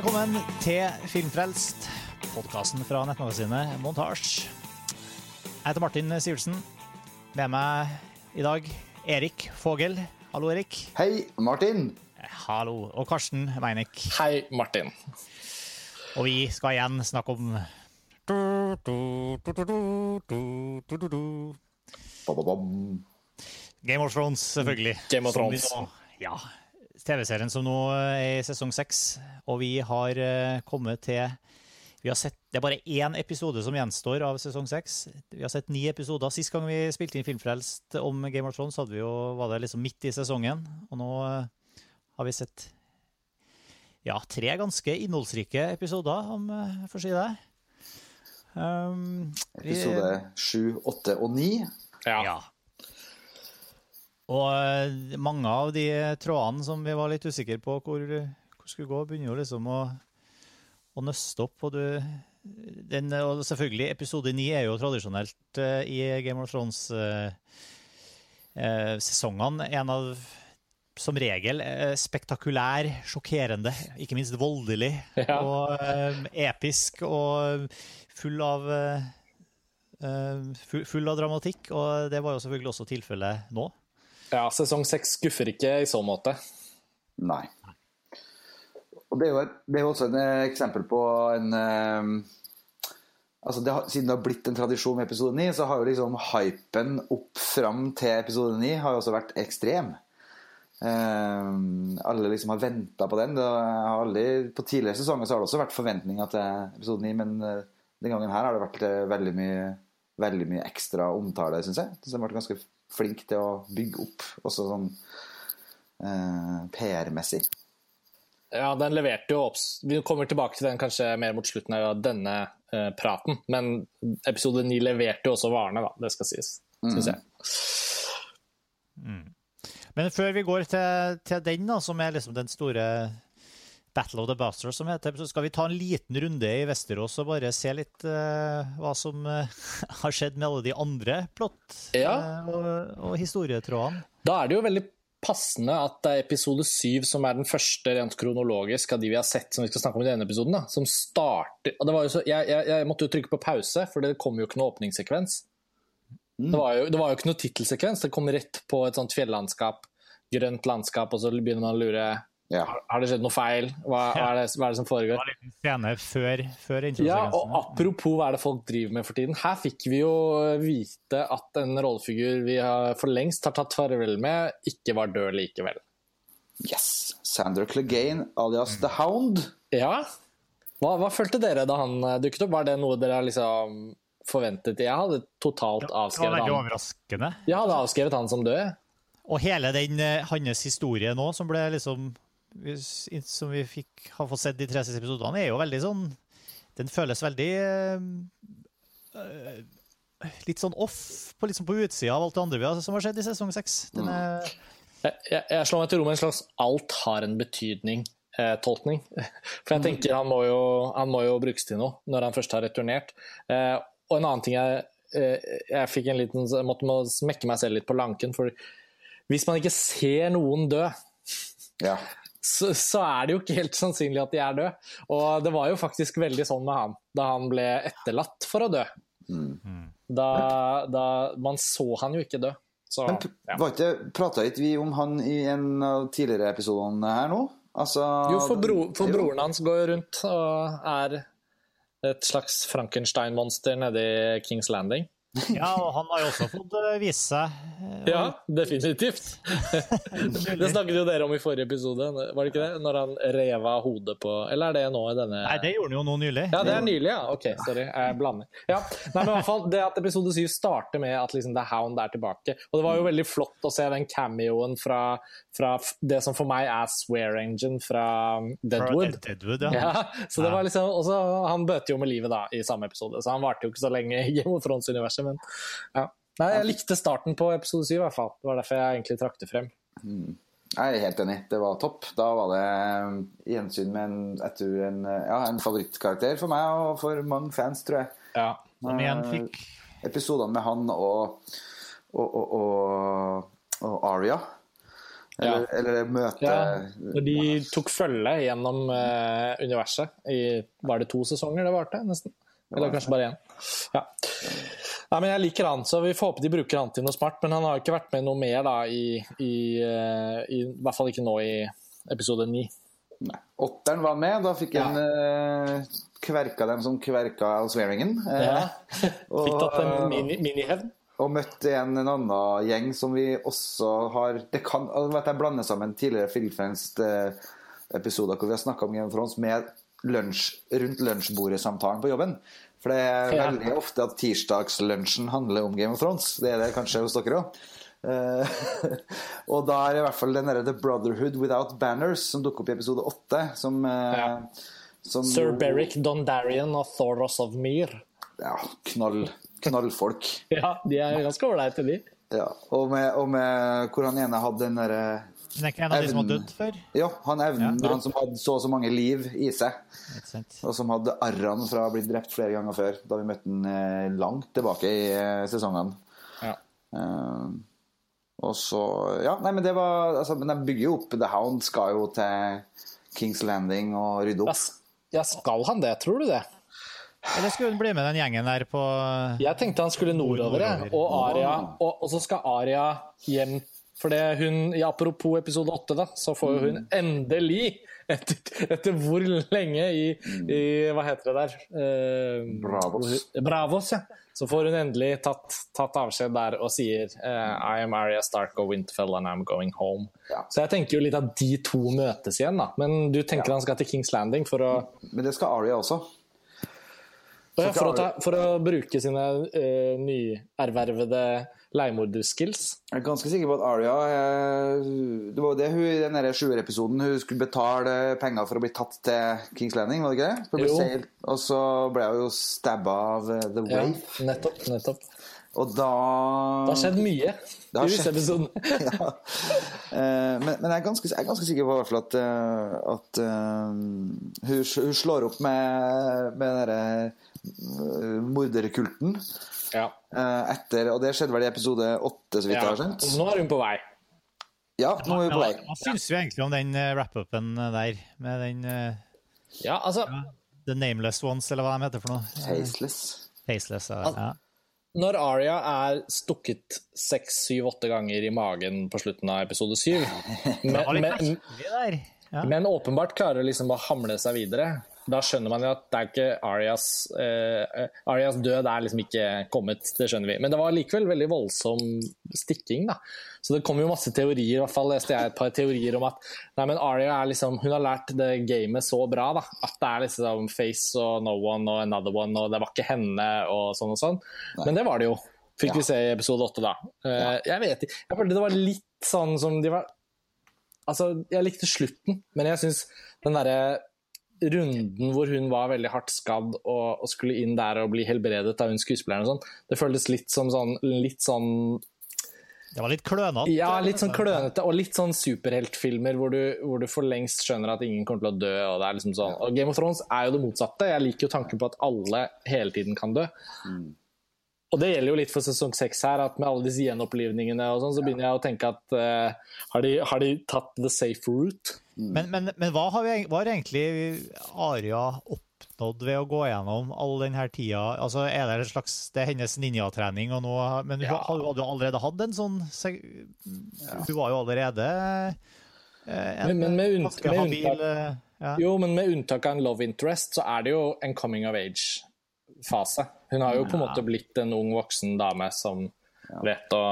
Velkommen til Filmfrelst, podkasten fra nettmagasinet Montasj. Jeg heter Martin Sivertsen. Med meg i dag Erik Fogel. Hallo, Erik. Hei, Martin. Hallo. Og Karsten Meinick. Hei, Martin. Og vi skal igjen snakke om Game of Thrones, selvfølgelig. Game of Thrones. Ja. TV-serien som nå er i sesong seks. Og vi har eh, kommet til vi har sett, Det er bare én episode som gjenstår av sesong seks. Vi har sett ni episoder. Sist gang vi spilte inn Filmfrelst om Game of Thrones, hadde vi jo, var det liksom midt i sesongen. Og nå eh, har vi sett ja, tre ganske innholdsrike episoder, om eh, jeg får si det. Um, Episode sju, åtte og ni. Ja. ja. Og eh, mange av de trådene som vi var litt usikre på hvor, hvor skulle gå, begynner jo liksom å, å nøste opp. Og, du, den, og selvfølgelig, episode ni er jo tradisjonelt eh, i Game of Thrones-sesongene en av som regel eh, spektakulær, sjokkerende, ikke minst voldelig Ja. og eh, episk og full av eh, eh, full, full av dramatikk, og det var jo selvfølgelig også tilfellet nå. Ja, sesong seks skuffer ikke i så måte. Nei. Og det er jo, et, det er også et eh, eksempel på en eh, Altså det Siden det har blitt en tradisjon med episode 9, så har jo liksom hypen opp fram til episode 9 har jo også vært ekstrem. Eh, alle liksom har venta på den. Aldri, på tidligere sesonger så har det også vært forventninger til episode 9, men eh, den gangen her har det vært eh, veldig mye, veldig mye ekstra omtale, syns jeg. Så det har vært ganske flinke til å bygge opp, også sånn eh, PR-messig. Ja, den leverte jo opp Vi kommer tilbake til den kanskje mer mot slutten av denne eh, praten, men episode ni leverte jo også varene, da. Det skal sies, syns jeg. Men før vi går til, til den, da, som er liksom den store Battle of the Bastards, som heter, så skal vi ta en liten runde i Vesterås og bare se litt uh, hva som uh, har skjedd med alle de andre plott Ja. uh, og, og historietrådene. Da er det jo veldig passende at det er episode syv som er den første rent kronologisk av de vi har sett som vi skal snakke om i denne episoden. da, som starter, og det var jo så, jeg, jeg, jeg måtte jo trykke på pause, for det kom jo ikke noe åpningssekvens. Det, var jo, det var jo ikke noe tittelsekvens, det kom rett på et sånt fjellandskap, grønt landskap, og så begynner man å lure Ja. har det skjedd noe feil, hva, hva, er, det, hva er det som Det var en liten scene før, før Ja, og apropos hva er det folk driver med for tiden. Her fikk vi jo vite at en rollefigur vi har for lengst har tatt farvel med, ikke var død likevel. Yes. Sander Clegane alias The Hound. Ja. Hva, hva følte dere da han eh, dukket opp? Var det noe dere liksom forventet? Jeg hadde totalt Det var avskrevet veldig han. overraskende. Jeg hadde avskrevet han som død. Og hele den eh, hans historie nå, som ble liksom Som vi fikk, har fått sett de tre siste episodene, er jo veldig sånn Den føles veldig eh, eh, Litt sånn off på, liksom på utsida av alt det andre vi har, som har skjedd i sesong seks. Den er Jeg, jeg, jeg slår meg til ro med en slags 'alt har en betydning'-tolkning. For jeg tenker han må, jo, han må jo brukes til noe når han først har returnert. Eh, og en annen ting jeg, eh, jeg fikk en liten, jeg måtte må smekke meg selv litt på lanken. For hvis man ikke ser noen dø, Ja. Så, så er det jo ikke helt sannsynlig at de er døde. Og det var jo faktisk veldig sånn med han da han ble etterlatt for å dø. Da, da Man så han jo ikke dø. Så, Men ja. var ikke, prata ikke vi om han i en av tidligere episodene her nå? Altså Jo, for, bro, for Jo. broren hans går rundt og er et slags Frankenstein-monster nede i Kings Landing. Ja, og han har jo også fått eh, vise seg. eh, Ja, definitivt. det snakket jo dere om i forrige episode, var det ikke det? Når han rev av hodet på Eller er det nå i denne Nei, det gjorde han jo nå nylig. Ja, det er nylig, ja. Ok, sorry. Jeg blander. Ja, nei, men i hvert fall, Det at episode 7 starter med at liksom The Hound er tilbake. Og det var jo veldig flott å se den cameoen fra, fra det som for meg er Swear Engine fra um, Deadwood. Fra Deadwood, ja. Ja, så det var liksom, også, Han bøter jo med livet da i samme episode, så han varte jo ikke så lenge i Game of Thrones-universet. Men ja. Nei, Jeg likte starten på episode 7 i hvert fall. Det var derfor jeg egentlig trakk det frem. Jeg er helt enig. Det var topp. Da var det eh, gjensyn med en, jeg tror en, eh, ja, en favorittkarakter for meg og for mange fans, tror jeg. Ja. Som igjen fikk Episodene med han og, og, og, og, og Aria Eller, eller møte Ja, når de tok følge gjennom uh, universet i Var det to sesonger det varte, nesten? Eller kanskje bare én. Ja. Nei, men Jeg liker han, så vi får håpe de bruker han til noe smart. Men han har ikke vært med noe mer, da, i, i, eh, i, i hvert fall ikke nå i episode ni. Åtteren var med. Da fikk han ja. uh, kverka dem som kverka Alswearingen. Eh, Ja. Fikk tatt en mini- minihevn. Og møtte en, en annen gjeng som vi også har Det kan altså, vet jeg blander sammen tidligere Filmfrelst-episoder hvor vi har snakka om Game of Thrones med lunsj, rundt lunsjbordet-samtalen på jobben. For det er Ja. veldig ofte at tirsdagslunsjen handler om Game of Thrones. Det er det kanskje hos dere òg. og da er i hvert fall den derre The Brotherhood Without Banners som dukker opp i episode åtte. Som, eh, Ja. som Sir Beric Dondarrion og Thoros of Myr. Ja, knall, knallfolk. Ja, de er ganske ålreite, de. Ja, og med, og med hvor han ene hadde den derre Men det er ikke en av de som har dødd før? Ja, han evnen, han som hadde så og så mange liv i seg. Og som hadde arrene fra å bli drept flere ganger før, da vi møtte han eh, langt tilbake i eh, sesongene. Ja. Uh, og så Ja, nei, men det var altså, Men de bygger jo opp The Hound skal jo til Kings Landing og rydde opp. ja, skal han det? Tror du det? Eller skulle hun bli med den gjengen der på Jeg tenkte han skulle nordover, nordover. Og Aria. Og, og så skal Aria hjem. For det hun, i apropos episode 8, da, så får jo hun endelig, etter, etter hvor lenge i, i Hva heter det der? Eh, Bravos. Bravos, ja. Så får hun endelig tatt, tatt avskjed der og sier eh, I am Aria Stark of Winterfell and I'm going home. Ja. Så jeg tenker jo litt at de to møtes igjen, da. Men du tenker han skal til Kings Landing for å Men det skal Aria også. Og ja, Så for, å ta, for å bruke sine uh, nyervervede leiemorderskills. Jeg er ganske sikker på at Aria eh, Det var jo det hun i den sjuerepisoden Hun skulle betale penger for å bli tatt til Kings Landing, var det ikke det? For å bli Jo. seil. Og så ble hun jo stabba av The The Ja, Wave. nettopp. nettopp. Og da Det har skjedd mye har i disse episodene. ja. Eh, men, men jeg, er ganske, jeg er ganske sikker på hvert fall at, eh, at uh, hun, hun slår opp med, med den derre eh, morderkulten. Ja. eh, etter, og det skjedde vel i episode åtte, så vidt jeg har skjønt. Nå er hun på vei. Ja, nå er vi på vei. Hva syns vi egentlig om den eh, wrap-upen der? Med den eh, Ja, altså The Nameless Ones, eller hva de heter for noe? Faceless. Faceless. Ja. ja. Når Aria er stukket seks, syv, åtte ganger i magen på slutten av episode syv, men, men. Ja. men åpenbart klarer liksom å hamle seg videre, da skjønner man jo at det er ikke Arias eh, Arias død er liksom ikke kommet, det skjønner vi. Men det var likevel veldig voldsom stikking, da. Så det kom jo masse teorier, i hvert fall leste jeg et par teorier om at nei, men Aria er liksom, hun har lært det gamet så bra da, at det er liksom Face og No One og Another One, og det var ikke henne og sånn og sånn. Men det var det jo. Fikk vi se i episode åtte da. Eh, Jeg vet ikke. Jeg følte det var litt sånn som de var Altså, jeg likte slutten, men jeg syns den derre runden hvor hun var veldig hardt skadd og, og skulle inn der og bli helbredet av hun skuespilleren og sånn, det føltes litt som sånn litt sånn Det var litt klønete. Ja, litt sånn klønete og litt sånn superheltfilmer hvor du, hvor du for lengst skjønner at ingen kommer til å dø. Og det er liksom sånn. Og Game of Thrones er jo det motsatte. Jeg liker jo tanken på at alle hele tiden kan dø. Og det gjelder jo litt for sesong seks her, at med alle disse gjenopplivningene og sånn, så begynner jeg å tenke at uh, har, de, har de tatt the safe route? Men, men, men hva har, vi, hva har egentlig Aria oppnådd ved å gå gjennom all denne tida? Altså, er det en slags Det er hennes ninjatrening, og nå Men hun Ja. hadde jo allerede hatt en sånn Du Hun var jo allerede eh, en Men- men med unn- ganske med habil unntak- eh, ja. Jo, men med unntak av en love interest, så er det jo en coming of age-fase. Hun har jo på en måte blitt en ung voksen dame som vet å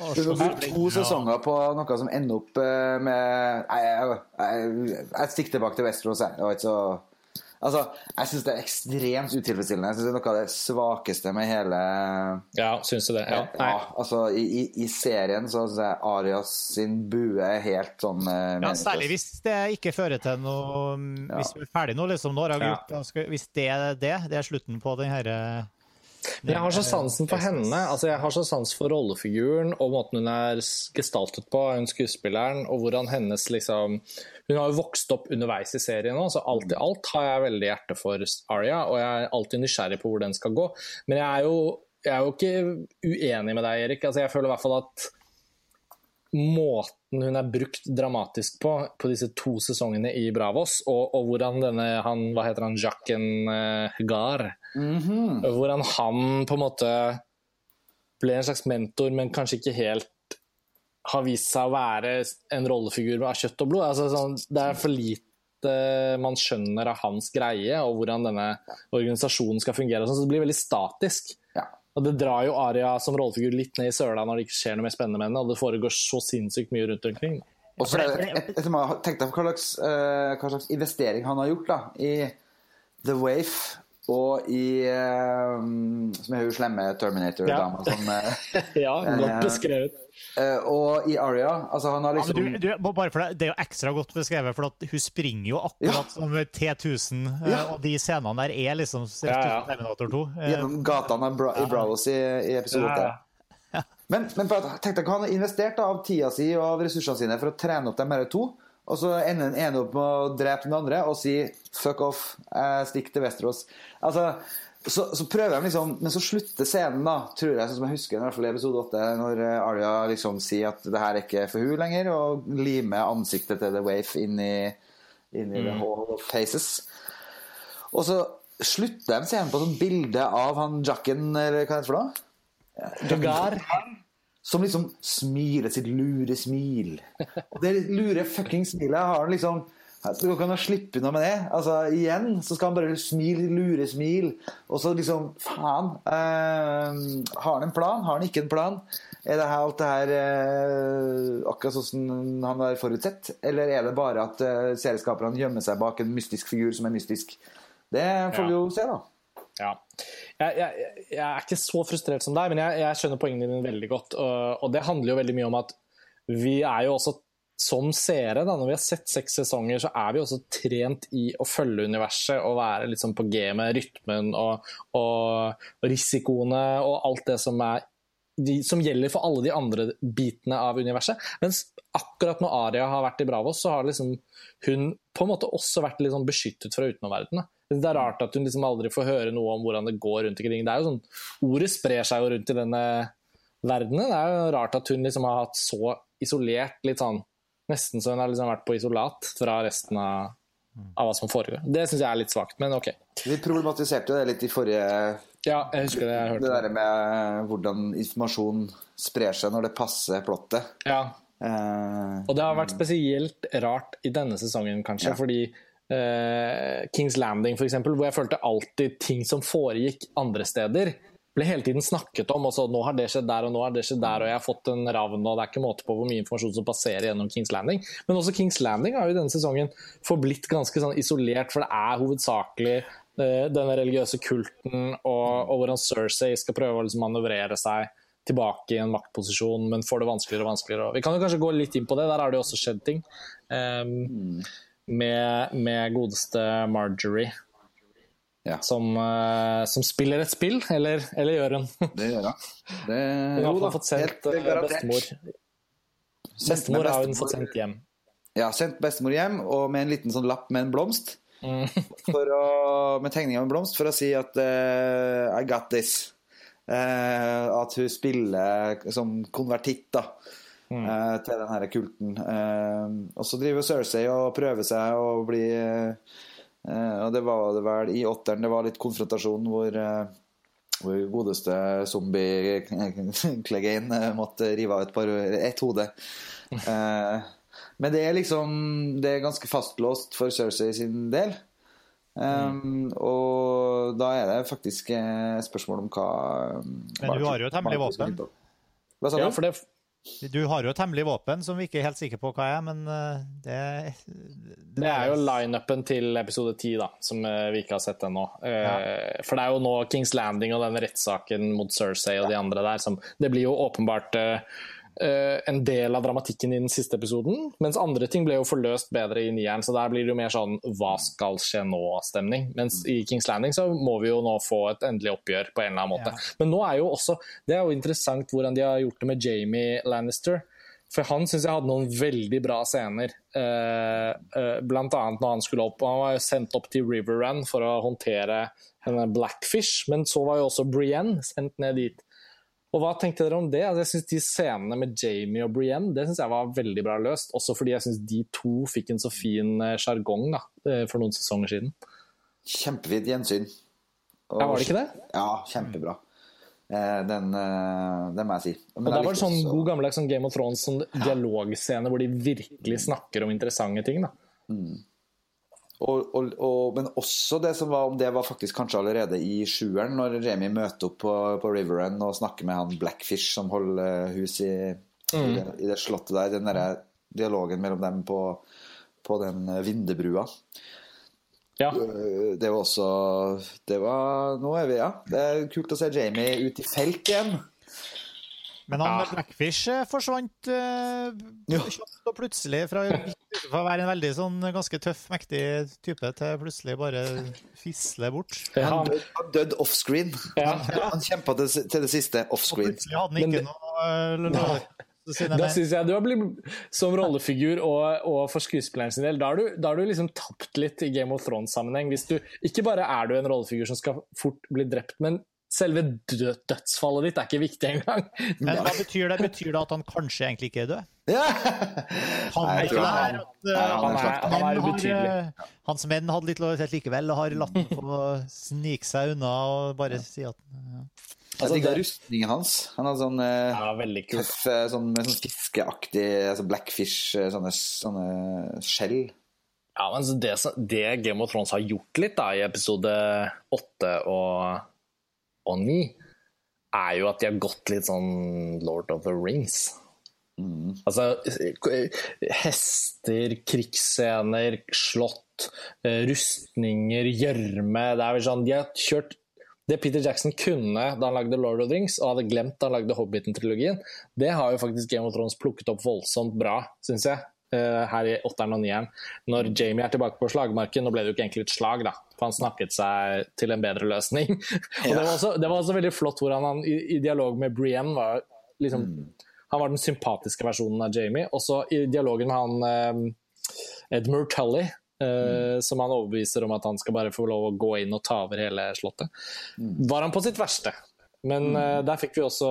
du har brukt to sesonger på noe som ender opp eh, med Jeg, jeg, jeg, jeg stikker tilbake til Westerås, jeg. Det var ikke så Altså, jeg syns det er ekstremt utilfredsstillende. Jeg synes det er noe av det svakeste med hele Ja, syns du det? Ja. Nei. Ja, altså, i, i, I serien så syns jeg Arias sin bue er helt sånn eh, Ja, særlig hvis det ikke fører til noe Hvis vi er ferdig nå, liksom. Nå har jeg Ja. gjort, skal- hvis det er det, det er slutten på den herre Men jeg har så sansen for henne. altså Jeg har så sans for rollefiguren og måten hun er gestaltet på, hun skuespilleren, og hvordan hennes liksom Hun har jo vokst opp underveis i serien nå, så alt i alt har jeg veldig hjerte for Aria, og jeg er alltid nysgjerrig på hvor den skal gå. Men jeg er jo, jeg er jo ikke uenig med deg, Erik. altså Jeg føler i hvert fall at måten hun er brukt dramatisk på på disse to sesongene i Bravos, og, og hvordan denne han, Hva heter han? Jacken uh, Gar. -hmm. Hvordan han på en måte ble en slags mentor, men kanskje ikke helt har vist seg å være en rollefigur av kjøtt og blod. Altså, sånn, det er for lite man skjønner av hans greie, og hvordan denne organisasjonen skal fungere. Sånn, så det blir veldig statisk. Og Det drar jo Aria som rollefigur litt ned i søla når det ikke skjer noe mer spennende med henne, og det foregår så sinnssykt mye rundt omkring. Og så tenkt deg på hva slags, eh, hva slags investering han har gjort da, i The Waif og i eh, Som er hun slemme Terminator-dama. Ja. som, eh, Ja, godt beskrevet. eh, og i Aria. Altså, han har liksom Ja, du, du, bare for det, det er jo ekstra godt beskrevet, for at hun springer jo akkurat som T1000. eh, Ja. Og de scenene der er liksom Ja, ja. Terminator 2. Eh, gjennom gatene Bra i Bravos i, i episode Ja, 8. ja. Men, men tenk deg hva han har investert da, av tida si og av ressursene sine for å trene opp de her to. Og så ender den ene opp med å drepe den andre og si 'fuck off, stikk til Vesterås'. Altså, så, så prøver de liksom Men så slutter scenen, da, tror jeg, sånn som jeg husker i hvert fall i episode 8, når eh, Arya liksom sier at det her er ikke for hun lenger, og limer ansiktet til The Wafe inn i, inn i The Hall of Faces. Og så slutter de scenen på sånn bilde av han Jacken, eller hva heter det for noe? Gar. Som liksom smiler sitt lure smil. Og det lure fucking smilet har han liksom Det går ikke an å slippe unna med det. Altså, igjen så skal han bare smile lure smil. Og så liksom Faen. Eh, har han en plan? Har han ikke en plan? Er det her, alt det her eh, akkurat sånn han har forutsett? Eller er det bare at eh, serieskaperne gjemmer seg bak en mystisk figur som er mystisk? Det får vi jo se, da. Ja. Jeg, jeg, jeg er ikke så frustrert som deg, men jeg, jeg skjønner poengene dine veldig godt. Og, og det handler jo veldig mye om at vi er jo også som seere, da, når vi har sett seks sesonger, så er vi også trent i å følge universet og være liksom på gamet, rytmen og, og, risikoene og alt det som, er, de, som gjelder for alle de andre bitene av universet. Mens akkurat når Aria har vært i Bravos, så har liksom hun på en måte også vært litt sånn beskyttet fra utenomverdenen. Det er rart at hun liksom aldri får høre noe om hvordan det går rundt omkring. Det er jo sånn, Ordet sprer seg jo rundt i denne verdenen. Det er jo rart at hun liksom har hatt så isolert litt sånn Nesten så hun har liksom vært på isolat fra resten av, av hva som foregår. Det syns jeg er litt svakt, men OK. Vi problematiserte det litt i forrige Ja, jeg husker det. jeg Det der med hvordan informasjon sprer seg når det passer plottet. Ja, Eh, Og det har vært spesielt rart i denne sesongen, kanskje, Ja. fordi Kings Landing, eksempel, hvor jeg følte alltid ting som foregikk andre steder, ble hele tiden snakket om. Og så nå har det skjedd der, og nå har det skjedd der, og jeg har fått en ravn, og det er ikke måte på hvor mye informasjon som passerer gjennom Kings Landing. Men også Kings Landing har jo denne sesongen forblitt ganske sånn isolert, for det er hovedsakelig eh, denne religiøse kulten, og, og hvordan Cersei skal prøve å liksom manøvrere seg tilbake i en maktposisjon, men får det vanskeligere og vanskeligere. Vi kan jo kanskje gå litt inn på det, der har det jo også skjedd ting. Um, med, med godeste Marjorie, Ja. som, uh, som spiller et spill, eller, eller gjør hun? det gjør hun. Det, Hun har da, fått sendt eh, bestemor. Bestemor har hun fått sendt hjem. Ja, sendt bestemor hjem, og med en liten sånn lapp med en blomst. Mm. Å, med tegning av en blomst for å si at uh, I got this. Uh, at hun spiller som konvertitt da, Mm. eh, til den her kulten. Eh, og så driver Cersei og prøver seg å bli eh, Og det var det vel i åtteren det var litt konfrontasjon hvor eh, hvor godeste zombie-Clegane eh, måtte rive av et, par, et hode. Eh, men det er liksom Det er ganske fastlåst for Cersei sin del. Um, og da er det faktisk spørsmål om hva Men hun har jo et hemmelig våpen. Hva sa Ja, for det, Du har jo et hemmelig våpen som vi ikke er helt sikre på hva er, men det det, det er jo lineupen til episode 10, da, som eh, vi ikke har sett ennå. Ja. For det er jo nå Kings Landing og den rettssaken mot Cersei og de andre der som Det blir jo åpenbart eh, eh, en del av dramatikken i den siste episoden, mens andre ting ble jo forløst bedre i nieren, så der blir det jo mer sånn hva skal skje nå-stemning. Mens i Kings Landing så må vi jo nå få et endelig oppgjør på en eller annen måte. Ja. Men nå er jo også Det er jo interessant hvordan de har gjort det med Jamie Lannister. For han syns jeg hadde noen veldig bra scener. Eh, eh, blant annet når han skulle opp. Han var jo sendt opp til River Run for å håndtere henne Blackfish, men så var jo også Brienne sendt ned dit. Og hva tenkte dere om det? Altså, jeg synes De scenene med Jamie og Brienne det synes jeg var veldig bra løst. Også fordi jeg syns de to fikk en så fin eh, sjargong eh, for noen sesonger siden. Kjempefint gjensyn. Og, ja, Var det ikke det? Ja, kjempebra. Eh, den, den, må jeg si. Men og Da var det sånn god gammeldags sånn Game of Thrones sånn dialogscene hvor de virkelig snakker om interessante ting. da. Mm. Og, og, og, men også det som var om det var faktisk kanskje allerede i sjueren, når Jamie møter opp på, på Riveren og snakker med han Blackfish som holder hus i, mm. i, det, i, det, slottet der. Den der dialogen mellom dem på, på den vindebrua. Ja. Det var også Det var Nå er vi, ja. Det er kult å se Jamie ut i felt igjen. Men han ja. Blackfish eh, forsvant uh, og plutselig fra, fra å være en veldig sånn ganske tøff, mektig type til plutselig bare fisle bort. Ja. Han, døde offscreen. Ja. Han, han kjempa til, til, det siste offscreen. Plutselig hadde han ikke det, noe da syns jeg du har blitt som rollefigur og, og for skuespilleren sin del. Da har, du, da har du liksom tapt litt i Game of Thrones-sammenheng. Hvis du Ikke bare er du en rollefigur som skal fort bli drept, men selve dødsfallet ditt er ikke viktig engang. Men hva betyr det? Betyr det at han kanskje egentlig ikke er død? Ja. Han er ikke det her at han, han, er ubetydelig. Eh, hans menn hadde litt lojalitet likevel og har latt ham få snike seg unna og bare si at ja. Altså, jeg digga rustningen hans. Han hadde sånn eh, ja, tøff, eh, sånn, sånn fiskeaktig altså blackfish, sånne, sånne skjell. Ja, men det, det, Game of Thrones har gjort litt da, i episode åtte og og 9, er jo at de har gått litt sånn Lord of the Rings. Mm. Altså hester, krigsscener, slott, eh, rustninger, gjørme Det er vel sånn De har kjørt det Peter Jackson kunne da han lagde Lord of the Rings, og hadde glemt da han lagde Hobbiten-trilogien, det har jo faktisk Game of Thrones plukket opp voldsomt bra, syns jeg. Uh, her i åtteren og nieren. Når Jamie er tilbake på slagmarken, nå ble det jo ikke egentlig et slag, da, for han snakket seg til en bedre løsning. og det var, også, det var, også, veldig flott hvordan han i, i dialog med Brienne var liksom mm. Han var den sympatiske versjonen av Jamie. Også i dialogen med han eh, Edmure Tully, eh, mm. som han overbeviser om at han skal bare få lov å gå inn og ta over hele slottet, mm. var han på sitt verste. Men mm. uh, der fikk vi også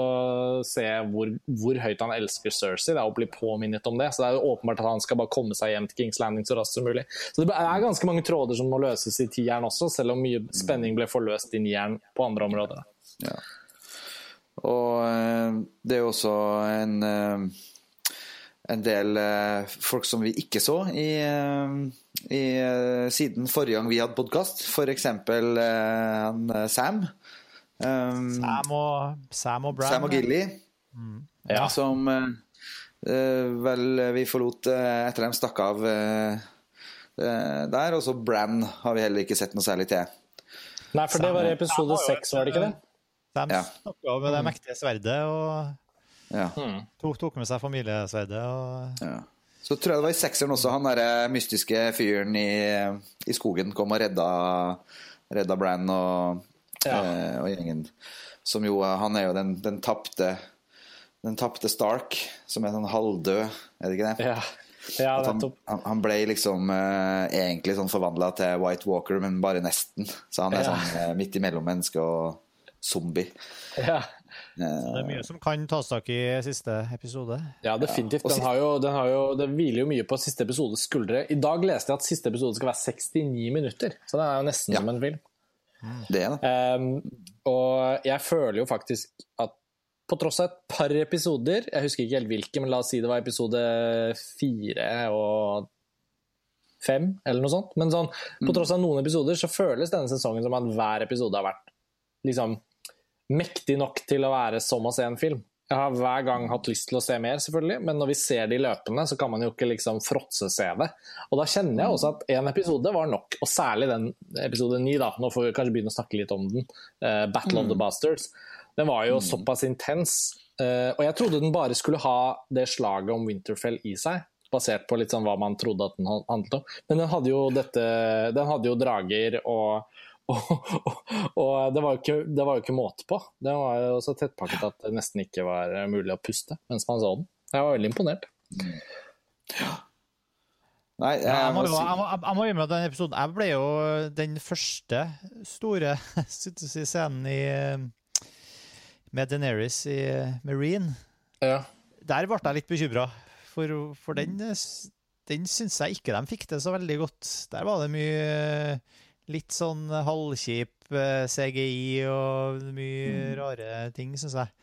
se hvor, hvor høyt han elsker Cersei, da, og bli påminnet om det. Så det er jo åpenbart at han skal bare komme seg hjem til Kings Landing så raskt som mulig. Så det er ganske mange tråder som må løses i tieren også, selv om mye spenning ble forløst i nieren på andre områder. Ja. Og uh, det er jo også en, uh, en del folk som vi ikke så i, i siden forrige gang vi hadde podkast. F.eks. Sam Um, Sam, og, Sam og Bran. Sam og Gilly, mm. ja. som uh, vel vi forlot uh, etter dem stakk av uh, der. Og så Brann har vi heller ikke sett noe særlig til. Nei, for Sam, det var i episode seks, var det ikke det? De ja. stakk av med det mektige sverdet og ja. Hmm. tok, tok, med seg familiesverdet. Og... Ja. Så tror jeg det var i sekseren også han der mystiske fyren i, i skogen kom og redda, redda Brann og ja. Eh, og gjengen. Som jo Han er jo den, den tapte Den tapte Stark, som er sånn halvdød, er det ikke det? Ja. Ja, han, han, ble liksom uh, egentlig sånn forvandla til White Walker, men bare nesten. Så han er ja. sånn uh, midt imellom menneske og zombie. Ja. Uh, Så det er mye som kan tas tak i siste episode. Ja, definitivt. Den, har jo, den, har jo, den hviler jo mye på siste episodes skuldre. I dag leste jeg at siste episode skal være 69 minutter, så det er jo nesten ja. som en film. Det er det. Um, og jeg føler jo faktisk at på tross av et par episoder, jeg husker ikke helt hvilke, men la oss si det var episode fire og fem, eller noe sånt. Men sånn, på mm. tross av noen episoder så føles denne sesongen som at hver episode har vært liksom mektig nok til å være som å se en film. Jeg har hver gang hatt lyst til å se mer, selvfølgelig, men når vi ser de løpende, så kan man jo ikke liksom fråtse-se det. Og da kjenner jeg også at én episode var nok, og særlig den episode ni, da. Nå får vi kanskje begynne å snakke litt om den. Uh, Battle mm. of the mm. Bastards. Den var jo mm. såpass intens. Uh, og jeg trodde den bare skulle ha det slaget om Winterfell i seg. Basert på litt sånn hva man trodde at den handlet om. Men den hadde jo, dette, den hadde jo drager og og, og, det, var ikke, det, var jo ikke, måte på. Det var jo så tettpakket at det nesten ikke var mulig å puste mens man så den. Jeg var veldig imponert. Ja. Nei, jeg, jeg, må, jeg, må, jeg må innrømme at den episoden Jeg ble jo den første store scenen i med Deneris i Marine. Ja. Der ble jeg litt bekymra, for, for den, den syns jeg ikke de fikk det så veldig godt. Der var det mye litt sånn halvkjip eh, CGI og mye rare ting, syns jeg.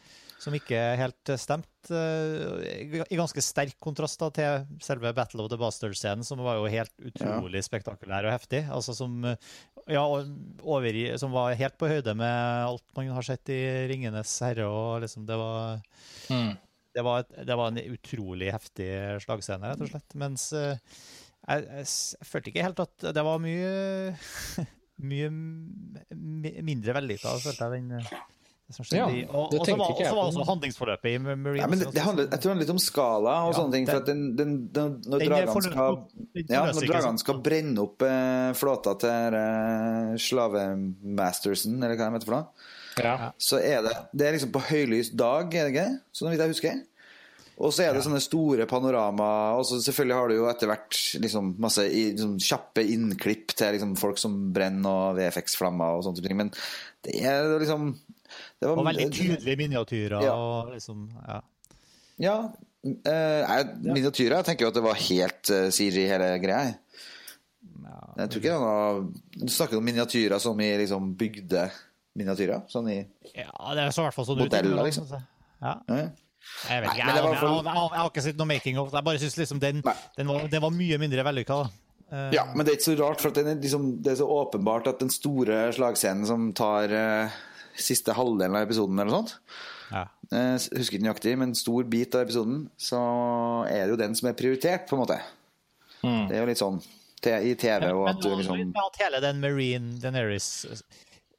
Som ikke helt stemte. eh, I ganske sterk kontrast da, til selve Battle of the Bastards-scenen, som var jo helt utrolig spektakulær og heftig. Altså som, eh, ja, over, som var helt på høyde med alt man har sett i 'Ringenes herre'. og liksom Det var Mm. det var, et, det var en utrolig heftig slagscene, rett og slett. Mens jeg, jeg, jeg følte ikke helt at det var mye Mye mindre vellykka, følte jeg, den det som skjedde. Ja, i- og, og så var, var også handlingsforløpet i Marine. Ja, men det, det handler, jeg tror det handler litt om skala og Ja, sånne ting. For at den, den, den, når dragene skal ja, når dragene skal brenne opp eh, flåta til eh, slavemastersen, eller hva de heter for noe, Ja. så er det Det er liksom på høylys dag, er det ikke? Sånn vidt jeg husker. Og så er det sånne store panorama, og så selvfølgelig har du jo etter hvert liksom masse i, liksom, kjappe innklipp til liksom folk som brenner og VFX-flammer og sånne ting. Men det er liksom det var, Og veldig tydelige miniatyrer. Ja. og liksom, ja. Ja. Eh, miniatyrer. Jeg tenker jo at det var helt uh, CG hele greia. jeg. Jeg tror ikke det var Du snakker om miniatyrer som i liksom bygde miniatyrer? Sånn i ja, det så i hvert fall sånn ut. Modeller, innimellom, liksom. synes. Ja. ja. Jeg vet ikke, men jeg, jeg, jeg, jeg, har ikke sett noe making of. Jeg bare syns liksom den, den, var, den var mye mindre vellykka. da. Eh, Ja, men det er ikke så rart, for er liksom, det er så åpenbart at den store slagscenen som tar uh, siste halvdelen av episoden, eller noe sånt ja. uh, husker ikke nøyaktig, men stor bit av episoden, så er det jo den som er prioritert, på en måte. Mm. Det er jo litt sånn i TV, og Men at du liksom at hele den Marine Daenerys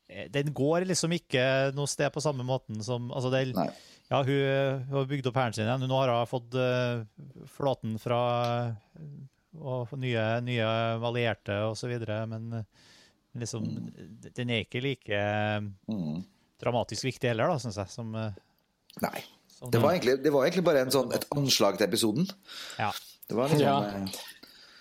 eh, Den går liksom ikke noe sted på samme måten som altså det, Nei. Ja, hun, hun har bygd opp hæren sin igjen. Nå har hun fått uh, flåten fra og nye, nye allierte osv., men eh, liksom Den er ikke like mm. dramatisk viktig heller, da, syns jeg, som, eh, Nei. som Det var, egentlig, det var egentlig bare en sånn, et anslag til episoden. ja. Det var liksom Ja. eh,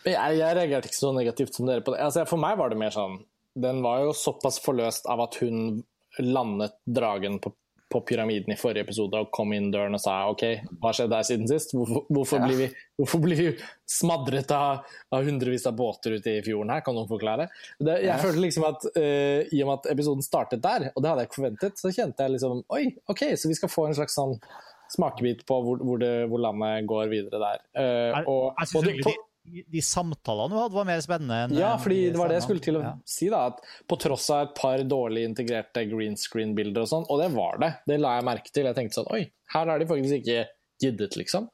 Jeg, jeg reagerte ikke så negativt som dere på det. Altså, for meg var det mer sånn Den var jo såpass forløst av at hun landet dragen på, på pyramiden i forrige episode og kom inn døren og sa OK, hva skjedde her siden sist? Hvorfor, hvorfor, Ja. blir, vi, hvorfor blir vi smadret av, av hundrevis av båter ute i fjorden her? Kan noen forklare? Det, jeg Ja. følte liksom at uh, i og med at episoden startet der, og det hadde jeg ikke forventet, så kjente jeg liksom Oi, OK, så vi skal få en slags sånn smakebit på hvor, hvor, det, hvor landet går videre der. Uh, og, jeg jeg de, samtalene du hadde, var mer spennende. enn ja, fordi de det var det jeg skulle til å ja. si. da, at På tross av et par dårlig integrerte green screen-bilder og sånn, og det var det, det la jeg merke til. Jeg tenkte sånn Oi, her har de faktisk ikke giddet, liksom.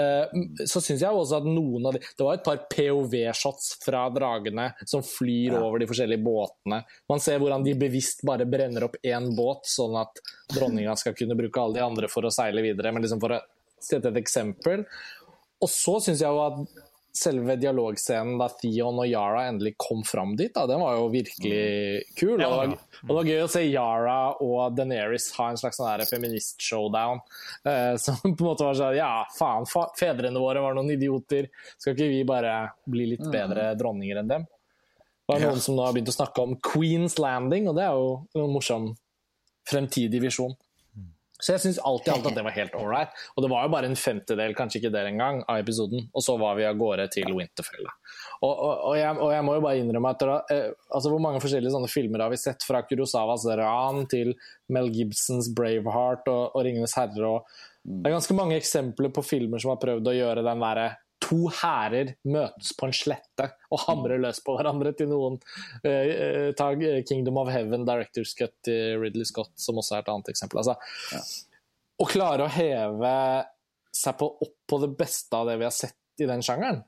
Eh, så syns jeg også at noen av de Det var et par POV-shots fra dragene som flyr Ja. over de forskjellige båtene. Man ser hvordan de bevisst bare brenner opp én båt, sånn at dronninga skal kunne bruke alle de andre for å seile videre. Men liksom for å sette et eksempel. Og så syns jeg jo at selve dialogscenen da Theon og Yara endelig kom fram dit, da, den var jo virkelig kul. Og det, var, og det var gøy å se Yara og Daenerys ha en slags sånn feminist-showdown. Eh, som på en måte var sånn Ja, faen, fa fedrene våre var noen idioter. Skal ikke vi bare bli litt bedre dronninger enn dem? Det var noen som nå har begynt å snakke om Queen's Landing, og det er jo en morsom fremtidig visjon. Så jeg syns alltid, alt at det var helt ålreit. Og det var jo bare en femtedel, kanskje ikke det engang, av episoden. Og så var vi av gårde til Winterfell. Og, og, og, jeg, og jeg må jo bare innrømme at da, eh, altså Hvor mange forskjellige sånne filmer har vi sett? Fra Kurosawas Ran til Mel Gibsons Braveheart og, og Ringenes herre. Det er ganske mange eksempler på filmer som har prøvd å gjøre den derre to hærer møtes på en slette og hamrer løs på hverandre til noen. uh, eh, ta Kingdom of Heaven, Director's Cut til Ridley Scott, som også er et annet eksempel. Altså, Å klare å heve seg på, opp på det beste av det vi har sett i den sjangeren,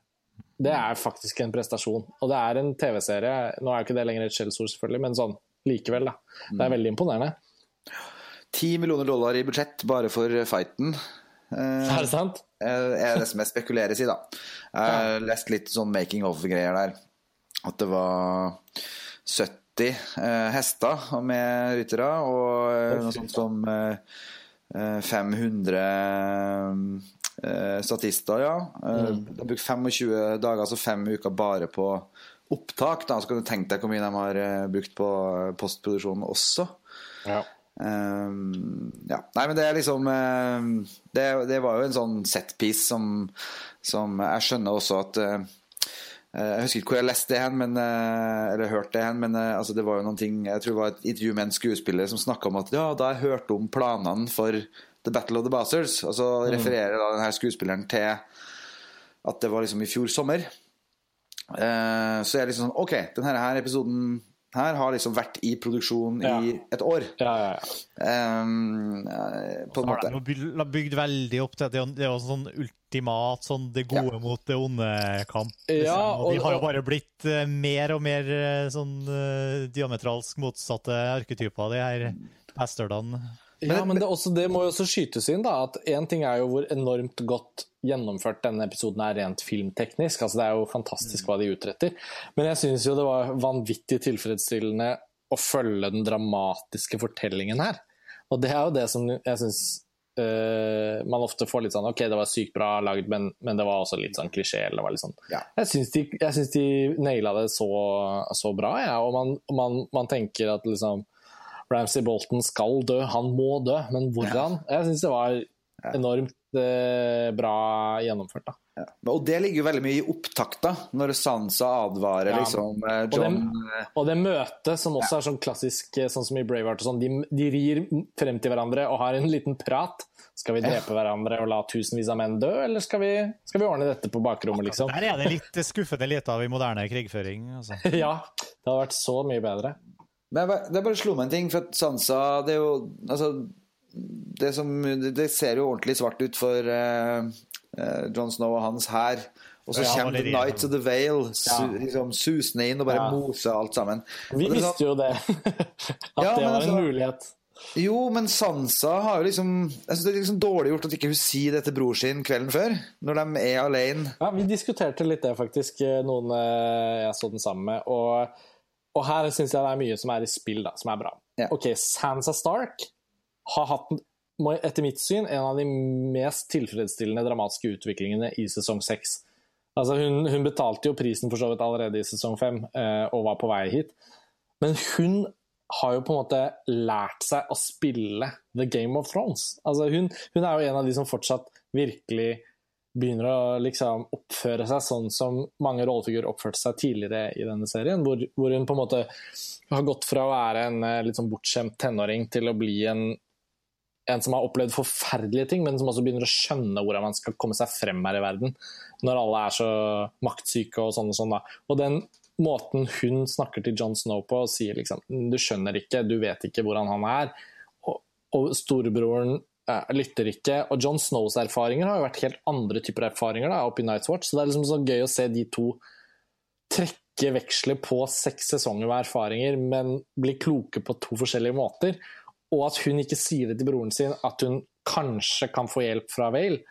det er faktisk en prestasjon. Og det er en TV-serie. Nå er jo ikke det lenger et skjellsord, selvfølgelig, men sånn likevel, da. Det er veldig imponerende. 10 millioner dollar i budsjett bare for fighten. Eh, Er det sant? Eh, er det som jeg spekuleres i, da. Jeg har lest litt sånn making of-greier der. At det var 70 eh, hester med ryttere, og eh, noe sånt som eh, eh, 500 eh, statister, ja. Mm. De har brukt 25 dager, altså fem uker bare på opptak. Da. Så kan du tenke deg hvor mye de har brukt på postproduksjonen også. Ja. Um, ja. Nei, men det er liksom uh, det, det, var jo en sånn setpiece som, som jeg skjønner også at uh, Jeg husker ikke hvor jeg leste det hen, men, uh, eller hørte det hen, men altså, det var jo noen ting Jeg tror det var et intervju med en skuespiller som snakka om at ja, da jeg hørte om planene for The Battle of the Bastards, og så mm. refererer da denne skuespilleren til at det var liksom i fjor sommer. så jeg er liksom sånn OK, denne her episoden her har liksom vært i produksjon ja. i et år. Ja, ja, um, på en måte. De har bygd veldig opp til at det er sånn ultimat sånn det gode mot det onde-kamp. Liksom. Og, og, de har jo bare blitt uh, mer og mer uh, sånn uh, diametralsk motsatte arketyper, de her bastardene. Ja, men det, også, det må jo også skytes inn, da. At én ting er jo hvor enormt godt gjennomført denne episoden er rent filmteknisk. altså Det er jo fantastisk hva de utretter. Men jeg syns jo det var vanvittig tilfredsstillende å følge den dramatiske fortellingen her. Og det er jo det som jeg syns uh, man ofte får litt sånn OK, det var sykt bra lagd, men, men, det var også litt sånn klisjé. Eller det var litt sånn. Ja. Jeg syns de, jeg de naila det så, så bra, jeg. Ja. Og man, man, man tenker at liksom Ramsay Bolton skal dø, han må dø, men hvordan? Ja. Jeg syns det var enormt eh, bra gjennomført. da. Ja. Og det ligger jo veldig mye i opptakta, når Sansa advarer ja. liksom eh, John og det, eh, og det møtet, som også er sånn klassisk, eh, sånn som i Braveheart og sånn, de, de, rir frem til hverandre og har en liten prat. Skal vi drepe hverandre og la tusenvis av menn dø, eller skal vi, skal vi ordne dette på bakrommet, liksom? Der er det litt skuffende lite av i moderne krigføring. Altså. ja, det hadde vært så mye bedre. Men det bare slo meg en ting, for at Sansa det er jo Altså, det, som, det ser jo ordentlig svart ut for uh, uh, John Snow og hans hær. Og så ja, kommer The Nights of the Vale ja. liksom, susende inn og bare ja. moser alt sammen. Vi visste sånn, jo det. At ja, det var altså, en mulighet. Jo, men Sansa har jo liksom Jeg synes Det er liksom dårlig gjort at ikke hun sier det til bror sin kvelden før, når de er alene. Ja, Vi diskuterte litt det, faktisk, noen jeg så den sammen med. Og og her syns jeg det er mye som er i spill, da, som er bra. Ja. Ok, Sansa Stark har hatt, etter mitt syn, en av de mest tilfredsstillende dramatiske utviklingene i sesong seks. Altså, hun, hun, betalte jo prisen for så vidt allerede i sesong fem eh, og var på vei hit. Men hun har jo på en måte lært seg å spille The Game of Thrones. Altså, hun, hun er jo en av de som fortsatt virkelig begynner å liksom oppføre seg sånn som mange rollefigurer oppførte seg tidligere i denne serien. Hvor, hvor, hun på en måte har gått fra å være en eh, litt sånn bortskjemt tenåring til å bli en, en som har opplevd forferdelige ting, men som også begynner å skjønne hvordan man skal komme seg frem her i verden. Når alle er så maktsyke og sånn og sånn. da. Og den måten hun snakker til John Snow på og sier liksom Du skjønner ikke, du vet ikke hvordan han er. Og, og storebroren lytter ikke. Og John Snows erfaringer har jo vært helt andre typer erfaringer da, oppe i Night's Watch, så det er liksom så gøy å se de to trekke veksler på seks sesonger med erfaringer, men bli kloke på to forskjellige måter. Og at hun ikke sier det til broren sin, at hun kanskje kan få hjelp fra Vale.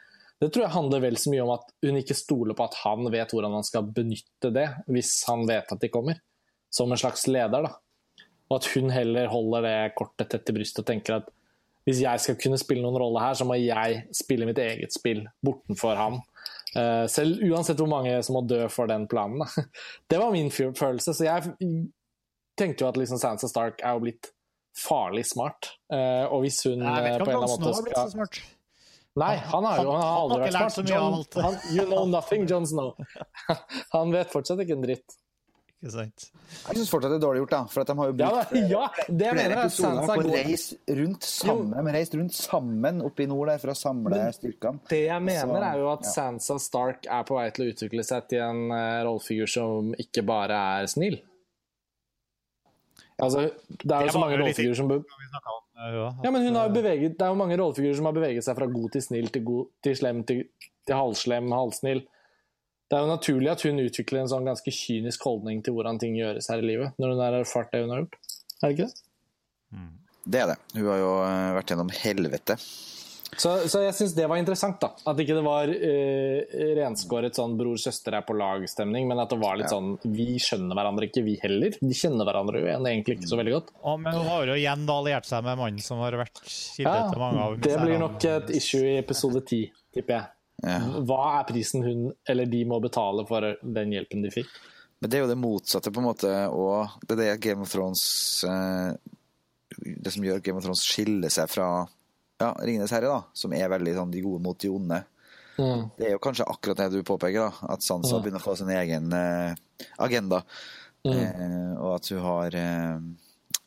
Det tror jeg handler vel så mye om at hun ikke stoler på at han vet hvordan han skal benytte det, hvis han vet at de kommer. Som en slags leder, da. Og at hun heller holder det kortet tett til brystet og tenker at hvis jeg skal kunne spille noen rolle her, så må jeg spille mitt eget spill bortenfor ham. Uh, selv uansett hvor mange som må dø for den planen. Det var min følelse. Så jeg tenkte jo at liksom Sansa Stark er jo blitt farlig smart. Uh, og hvis hun jeg vet ikke om Jon Snow har blitt så smart. Nei, han har jo han har aldri vært smart. John, han, you know nothing, John Snow. han vet fortsatt ikke en dritt. Ikke sant? Jeg syns fortsatt det er dårlig gjort, da. For at de har jo brukt ja, ja, det flere episoder på å reise rundt sammen, de reist rundt sammen oppe i nord der for å samle Men, styrkene. Det jeg mener, Så, er jo at ja. Sansa Stark er på vei til å utvikle seg til en uh, rollefigur som ikke bare er snill. Altså, det er jo så mange rollefigurer som ja, men hun har jo beveget, Det er jo mange rollefigurer som har beveget seg fra god til snill til, god, til slem til, til halvslem, halvsnill det er jo naturlig at hun utvikler en sånn ganske kynisk holdning til hvordan ting gjøres her i livet, når hun har erfart det hun har gjort. Er det ikke det? Mm. Det er det. Hun har jo eh, vært gjennom helvete. Så, så jeg syns det var interessant, da. At ikke det var uh, renskåret sånn bror-søster er på lag-stemning, men at det var litt ja. sånn Vi skjønner hverandre ikke, vi heller. De kjenner hverandre jo egentlig ikke så veldig godt. Å, men hun har jo igjen da alliert seg med mannen som har vært kilde ja, til mange av Det blir nok et issue i episode ti, tipper jeg. Hva er prisen hun eller de må betale for den hjelpen de fikk? Men det er jo det motsatte, på en måte, og det er det Game of Thrones eh, det som gjør Game of Thrones skiller seg fra ja, Ringenes herre, da, som er veldig sånn de gode mot de onde. Mm. Det er jo kanskje akkurat det du påpeker, da, at Sansa Mm. begynner å få sin egen eh, agenda. Mm. Eh, og at hun har eh,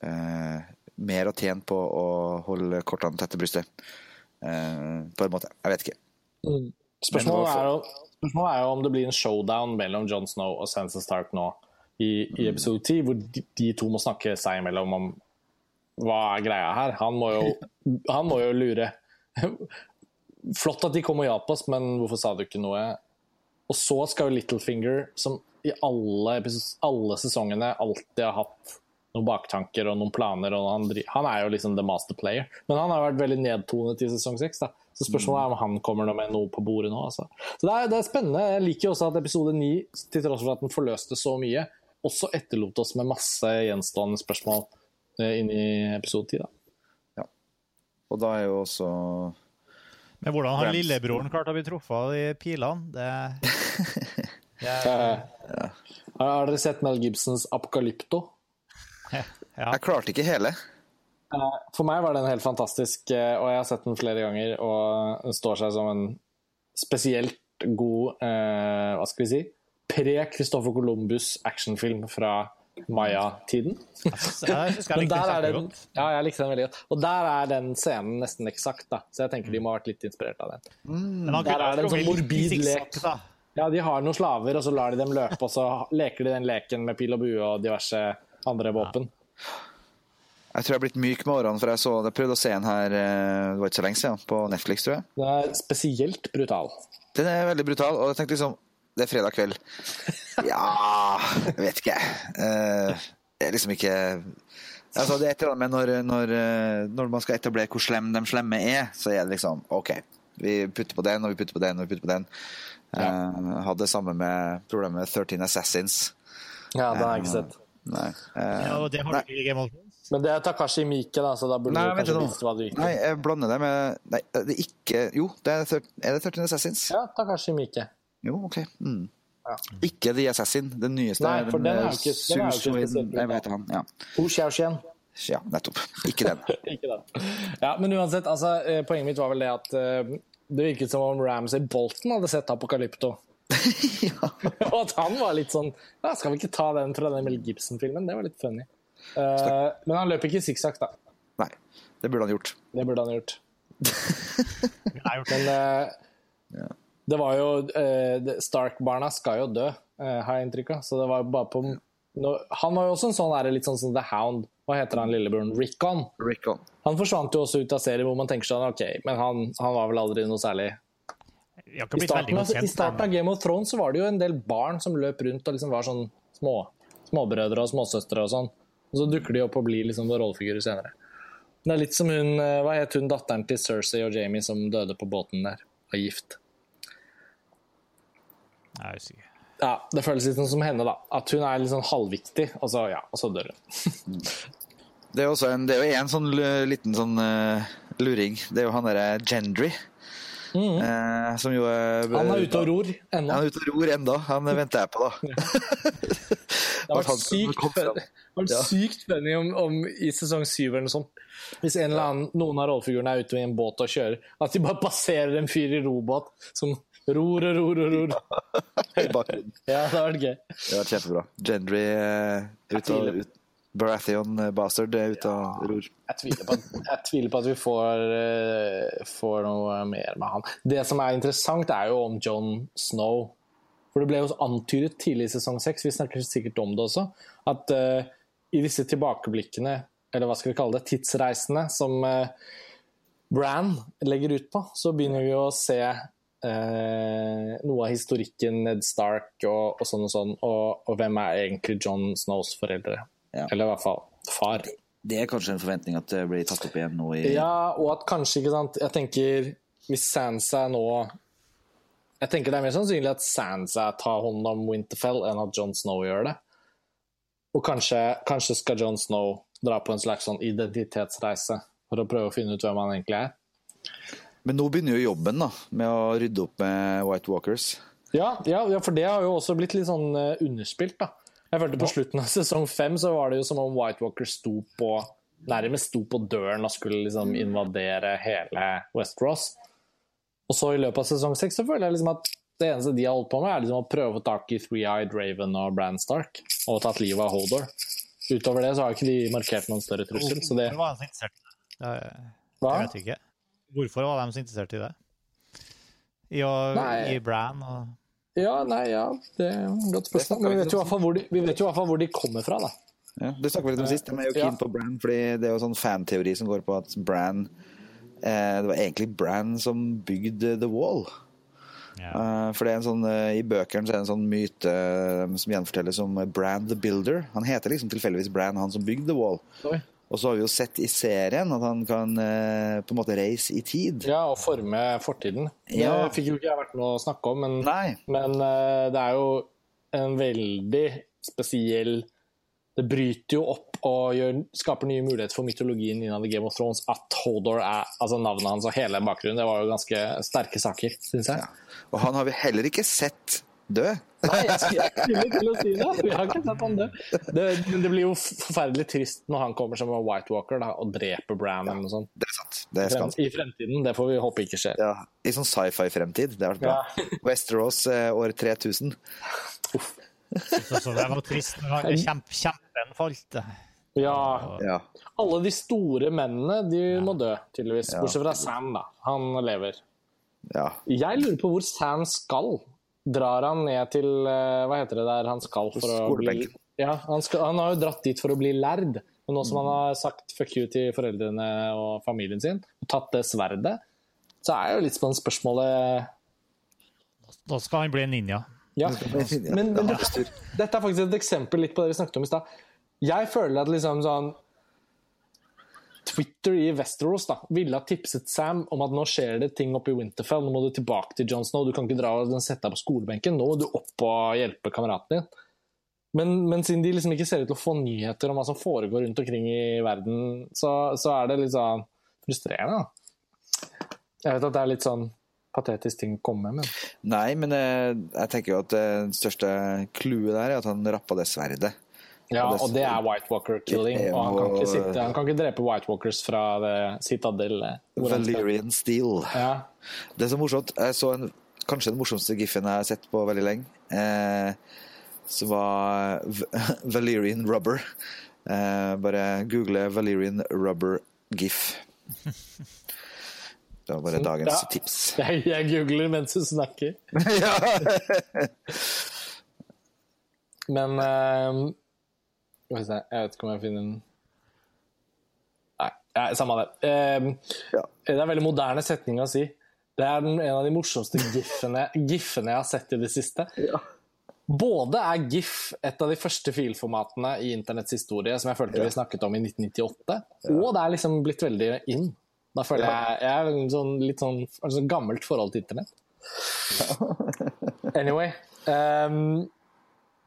eh, mer å tjene på å holde kortene tett til brystet. Eh, på en måte. Jeg vet ikke. Mm. Spørsmålet, er jo, spørsmålet er jo om det blir en showdown mellom Jon Snow og Sansa Stark nå i, i episode 10, hvor de, de to må snakke seg imellom om hva er greia her. Han må jo, han må jo lure. Flott at de kom og hjalp oss, men hvorfor sa du ikke noe? Og så skal jo Littlefinger, som i alle, alle sesongene alltid har hatt noen baktanker og noen planer, og han, han er jo liksom the master player. Men han har vært veldig nedtonet i sesong seks. Så spørsmålet er om han kommer med noe på bordet nå. Altså. Så det er, det er spennende. Jeg liker også at episode ni, til tross for at den forløste så mye, også etterlot oss med masse gjenstående spørsmål inni inn i episode ti. da. Og da er jo også Men hvordan har lillebroren klart å bli truffet av de pilene? Det, Eh, Har har dere sett Mel Gibsons 'Apokalypto'? ja. Jeg klarte ikke hele. Eh, For meg var den helt fantastisk, eh, og jeg har sett den flere ganger. Og den står seg som en spesielt god eh, Hva skal vi si? Pre-Christoffer Columbus actionfilm fra Maya-tiden. Men der er den ja, jeg likte den veldig godt. Og der er den scenen nesten eksakt, da. Så jeg tenker de må ha vært litt inspirert av den. Mm, Der er det en sånn morbid lek. Ja, de har noen slaver, og så lar de dem løpe, og så leker de den leken med pil og bue og diverse andre våpen. Jeg tror jeg har blitt myk med årene, for jeg, så, jeg prøvde å se den her eh, det var ikke så lenge siden, på Netflix, tror jeg. Den er spesielt brutal. Den er veldig brutal, og jeg tenkte liksom Det er fredag kveld. Ja Jeg vet ikke. Eh, det er liksom ikke Altså, det er et eller annet med når, når, eh, når man skal etablere hvor slem de slemme er, så er det liksom OK. Vi putter på den, og vi putter på den, og vi putter på den. Eh, hadde det samme med problemet med 13 Assassins. Ja, det har jeg ikke sett. Nei. Ja, og det har du ikke i Game of Thrones. Men det er Takashi Miike, da, så da burde Nei, du kanskje visst hva du gikk Nei, jeg blander det med Nei, det er ikke Jo, det er, er det 13 Assassins? Ja, Takashi Miike. Jo, OK. Mm. Ja. Ikke The Assassin, den nyeste. Nei, for den er jo ikke- den er jo ikke spesielt Nei, Hva han? Ja. Hu Xiaoxian. ja, nettopp. Ikke den. Ikke den. Ja, men uansett, altså, eh, poenget mitt var vel det at uh, det virket som om Ramsay Bolton hadde sett Apokalypto. ja. Og at han var litt sånn ja, Skal vi ikke ta den fra den Mel Gibson-filmen? Det var litt funny. Eh, men han løp ikke sikksakk, da. Nei, det burde han gjort. Det burde han gjort. Det. Men eh, det var jo uh, Stark-barna skal jo dø, eh, har jeg inntrykk av. Så det var jo bare på no, Han var jo også en sånn der, litt sånn som The Hound. Hva heter han lillebroren? Rickon. Rickon. Han forsvant jo også ut av serien hvor man tenker sånn OK, men han, han var vel aldri noe særlig I starten, av, I starten av Game of Thrones så var det jo en del barn som løp rundt og liksom var sånn små, småbrødre og småsøstre og sånn. Og så dukker de opp og blir liksom rollefigurer senere. Det er litt som hun eh, Hva het hun datteren til Cersei og Jamie som døde på båten der av gift? Nei, jeg er usikker. Ja, Det føles litt som henne, da. At hun er litt sånn halvviktig, og så, ja, og så dør hun. Det er, jo en, er en sånn liten sånn uh, luring. Det er jo han derre Gendry. eh, som jo er Mm. Han er ute og ror ennå. Han er ute og ror ennå. Han venter jeg på, da. Det har vært sykt, vært Ja. sykt funny om, om i sesong syv eller noe sånt. Hvis annen, noen av rollefigurene er ute i en båt og kjører, at de bare passerer en fyr i robåt som ror og ror og ror. I bakgrunnen. Ja, det har vært gøy. Det har vært kjempebra. Gendry uh, ut og ut. Baratheon eh, Bastard er ute og ror. Jeg tviler på at, tviler på at vi får, uh, får noe mer med han. Det som er interessant, er jo om John Snow. For det ble jo antydet tidlig i sesong seks, vi snakker sikkert om det også, at uh, i disse tilbakeblikkene, eller hva skal vi kalle det, tidsreisene som uh, Bran legger ut på, så begynner vi å se uh, noe av historikken Ned Stark og, og sånn og sånn, og, og hvem er egentlig John Snows foreldre? Ja. Eller i hvert fall far. Det er kanskje en forventning at det blir tatt opp igjen nå i Ja, og at kanskje, ikke sant Jeg tenker hvis Sansa nå Jeg tenker det er mer sannsynlig at Sansa tar hånd om Winterfell enn at Jon Snow gjør det. Og kanskje, kanskje skal Jon Snow dra på en slags sånn identitetsreise for å prøve å finne ut hvem han egentlig er. Men nå begynner jo jobben da, med å rydde opp med White Walkers. Ja, ja, ja, for det har jo også blitt litt sånn eh, underspilt, da. Jeg følte På slutten av sesong fem så var det jo som om White Walkers sto på nærmest sto på døren og skulle liksom invadere hele Westeros. Og så i løpet av sesong seks så føler jeg liksom at det eneste de har holdt på med, er liksom å prøve å få tak i Three-Eyed Raven og Bran Stark, og tatt livet av Hodor. Utover det så har ikke de markert noen større trussel. Så det, Hvorfor var de så interessert i det? Hva? jeg vet ikke. Hvorfor var de så interessert i det? I, å, i Bran og Ja, nei, ja, det er et godt spørsmål. Men vi vet jo i hvert fall hvor de, vi vet jo i hvert fall hvor de kommer fra, da. Ja, det snakket vi litt om sist. De er jo keen på Bran, fordi det er jo sånn fanteori som går på at Bran Det var egentlig Bran som bygde The Wall. ja. Eh, for det er en sånn, eh, I bøkene så er det en sånn myte eh, som gjenfortelles om Bran the Builder. Han heter liksom tilfeldigvis Bran, han som bygde The Wall. Sorry. Og så har vi jo sett i serien at han kan eh, på en måte reise i tid. Ja, og forme fortiden. Det fikk jo ikke jeg vært med å snakke om, men, men eh, det er jo en veldig spesiell Det bryter jo opp og gjør, skaper nye muligheter for mytologien innad i Game of Thrones at Hodor er altså navnet hans og hele bakgrunnen. Det var jo ganske sterke saker, syns jeg. Og han har vi heller ikke sett dø. Nei, jeg skulle til å si det. Vi har ikke sett han dø. Det, det blir jo forferdelig trist når han kommer som en White Walker da, og dreper Bran ja, sånt. Det er sant. Det er. I fremtiden. Det får vi håpe ikke skjer. Ja, I sånn sci-fi-fremtid. Det har vært bra. Ja. Westeros eh, år 3000. Så, så det var trist når han kjemp, kjempen falt. Ja, Ja. alle de store mennene de må dø, tydeligvis. Ja. Bortsett fra Sam, da. Han lever. ja. Jeg lurer på hvor Sam skal. Drar han ned til eh, Hva heter det der han skal for å bli ja, han, skal, han har jo dratt dit for å bli lærd. Men nå som han har sagt fuck you til foreldrene og familien sin, og tatt det sverdet, så er jo litt sånn spørsmålet Da skal han bli en ninja. Ja, Ja, men, men dette, dette er faktisk et eksempel litt på det vi snakket om i stad. Jeg føler at liksom sånn Twitter i Westeros da, ville ha tipset Sam om at nå skjer det ting oppe i Winterfell, nå må du tilbake til Jon Snow, du kan ikke dra og sette deg på skolebenken, nå må du opp og hjelpe kameraten din. Men, men siden de liksom ikke ser ut til å få nyheter om hva som foregår rundt omkring i verden, så, så er det litt sånn frustrerende. Jeg vet at det er litt sånn patetisk ting å komme med, men Nei, men eh, jeg tenker jo at eh, det største clouet der er at han rappa det sverdet. Ja, Og det- er White Walker killing. Er Og han kan ikke, sitte, han kan ikke drepe White Walkers fra det Citadel. Valerian Valyrian Steel. Ja. Det er så morsomt. Jeg så en, kanskje den morsomste giffen jeg har sett på veldig lenge. Eh, som var Valerian Valyrian Rubber. Eh, bare google Valyrian Rubber gif. Det var bare dagens Ja. tips. Jeg, jeg googler mens du snakker. Men eh, Skal vi se, jeg vet ikke om jeg finner den Nei, ja, samme det. Eh, Ja. Det er en veldig moderne setning å si. Det er en av de morsomste gifene, gif jeg har sett i det siste. Både er GIF et av de første filformatene i internetts historie som jeg følte vi snakket om i 1998, og det er liksom blitt veldig in. Da føler jeg jeg har sånn, litt sånn altså gammelt forhold til internett. Anyway. ehm,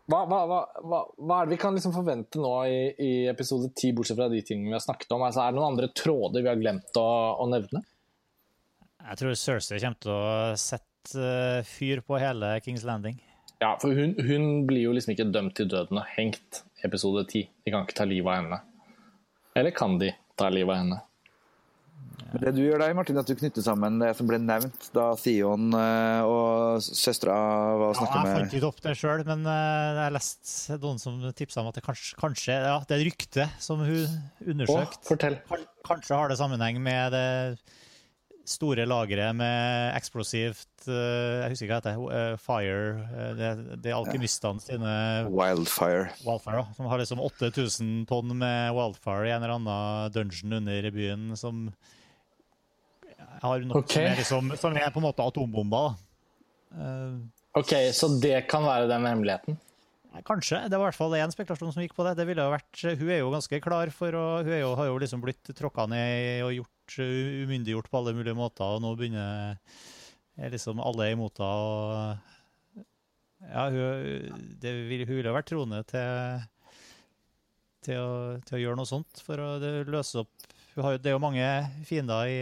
hva, hva, hva, hva, er det vi kan liksom forvente nå i, i episode 10, bortsett fra de tingene vi har snakket om? Altså, er det noen andre tråder vi har glemt å, å nevne? Jeg tror Cersei kommer til å sette eh, fyr på hele Kings Landing. Ja, for hun, hun blir jo liksom ikke dømt til døden og hengt i episode 10. De kan ikke ta livet av henne. Eller kan de ta livet av henne? Men det du gjør der, Martin, at du knytter sammen det som ble nevnt da Theon eh, og søstera var og Ja, jeg fant ikke opp det sjøl, men eh, jeg leste noen som tipsa om at det kanskje, kanskje ja, det er et rykte som hun undersøkte. fortell. Kanskje har det sammenheng med det store lageret med eksplosivt eh, Jeg husker ikke hva det heter. Fire. Det, det er alkymistene sine Wildfire. wildfire. Som har liksom 8000 tonn med wildfire i en eller annen dungeon under byen som har noe mer som, er som er på en måte atombomba. Eh, Ok, så det kan være den hemmeligheten? Kanskje. Det var i hvert fall én spekulasjon som gikk på det. det ville jo vært, hun er jo ganske klar for å Hun er jo, har jo liksom blitt tråkka ned og gjort uh, umyndiggjort på alle mulige måter, og nå begynner er liksom alle imot henne. Ja, hun, det vil, hun ville vært troende til, til, å, til å gjøre noe sånt for å løse opp hun har Det er jo mange fiender i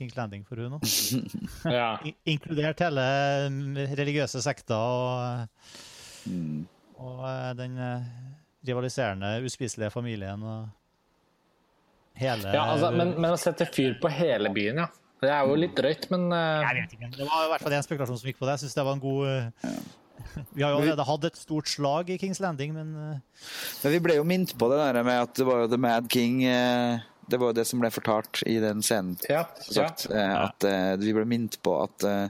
Kings Landing for hun nå. Ja. In- Inkludert hele mm, religiøse sekter og, Mm. og eh, den eh, rivaliserende, uspiselige familien. Og, hele Ja, altså, men, men å sette fyr på hele byen, ja. Det er jo litt drøyt, men uh... Jeg vet ikke. Det var i hvert fall en spekulasjon som gikk på det. Jeg syns det var en god Vi har jo allerede hatt et stort slag i Kings Landing, men Men vi ble jo minnet på det der med at det var jo The Mad King eh, Det var jo det som ble fortalt i den scenen. ja. sagt, ja. eh, At eh, vi ble minnet på at eh,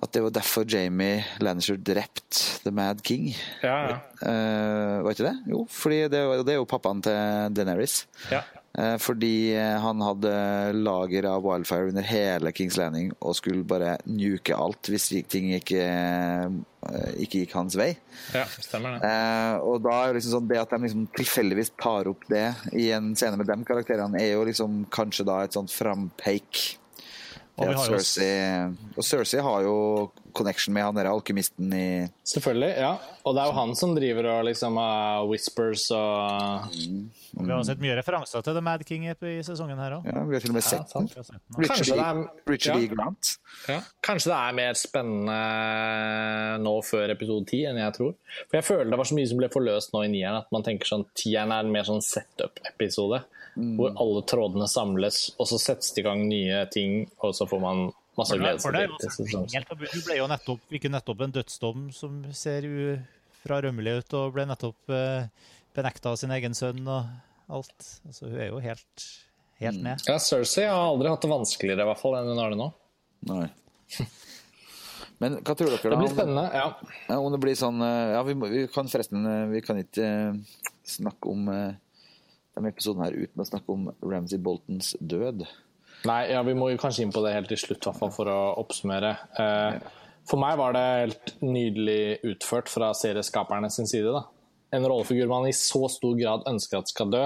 at det var derfor Jamie Lannister drept The Mad King. Ja, ja. Uh, var ikke det? Jo, fordi det, det er jo pappaen til Deneris. ja. Uh, fordi eh, han hadde lager av wildfire under hele Kings Landing og skulle bare nuke alt hvis ting ikke, ikke gikk hans vei. ja stemmer det. Uh, og da er liksom sånn det at de liksom tilfeldigvis tar opp det i en scene med de karakterene, er jo liksom kanskje da et sånt frampeik. Og jo- Cersei, og Cersei har jo connection med han der alkymisten i Selvfølgelig, ja. Og det er jo han som driver og liksom uh, whispers og vi har sett mye referanser til The Mad King i i sesongen her òg. Ja, vi har til og med sett den. Richard, det er- Richard ja. E. Grant. Ja. Kanskje det er mer spennende nå før episode 10 enn jeg tror. For jeg føler det var så mye som ble forløst nå i nieren, at man tenker sånn tieren er en mer sånn setup-episode. Hvor alle trådene samles, og så settes det i gang nye ting, og så får man masse For det, glede for seg det, til. jo. Hun ble jo nettopp, fikk jo nettopp en dødsdom som ser u- frarømmelig ut, og ble nettopp eh, benekta av sin egen sønn og alt. Altså, hun er jo helt, helt ned. Ja, Cersei har aldri hatt det vanskeligere i hvert fall enn hun har det nå. Nei. Men hva tror dere da? Det blir spennende. ja. Ja, om det blir sånn eh, Ja, vi, må, vi kan forresten eh, Vi kan ikke eh, snakke om denne episoden her uten å snakke om Ramsay Boltons død. Nei, ja, vi må jo kanskje inn på det helt til slutt, hvert for å oppsummere. Eh, For meg var det helt nydelig utført fra serieskaperne sin side. da. En rollefigur man i så stor grad ønsker at skal dø.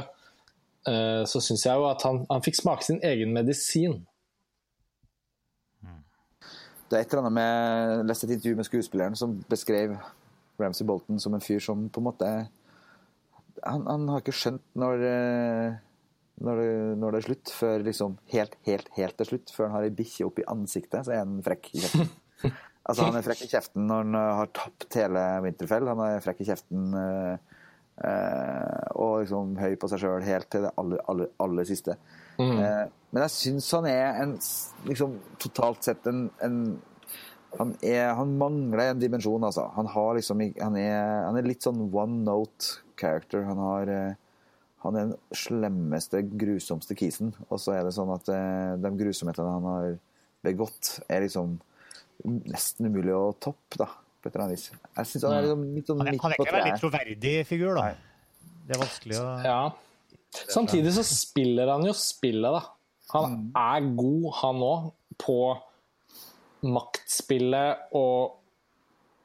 Eh, Så syns jeg jo at han, han fikk smake sin egen medisin. Det er et eller annet med Jeg leste et intervju med skuespilleren som beskrev Ramsay Bolton som en fyr som på en måte Han, han har ikke skjønt når, eh, når, det, når det er slutt, før liksom helt, helt, helt til slutt. Før han har ei bikkje oppi ansiktet, så er han frekk i kjeften. Altså, han er frekk i kjeften når han eh, har tapt hele Winterfell. Han er frekk i kjeften eh, eh, og liksom høy på seg sjøl helt til det aller, aller, aller siste. Eh, men jeg syns han er en liksom totalt sett en, en han, er, han mangler en dimensjon, altså. Han, har liksom, han, er, han er litt sånn one note character. Han, har, eh, han er den slemmeste, grusomste kisen. Og så er det sånn at eh, de grusomhetene han har begått, er liksom nesten umulig å toppe, da. På et eller annet vis. Jeg syns han er liksom litt sånn midt på treet. han er ikke en veldig troverdig figur, da. Det er vanskelig å Ja. Samtidig så spiller han jo spillet, da. Han er god, han òg, på maktspillet og,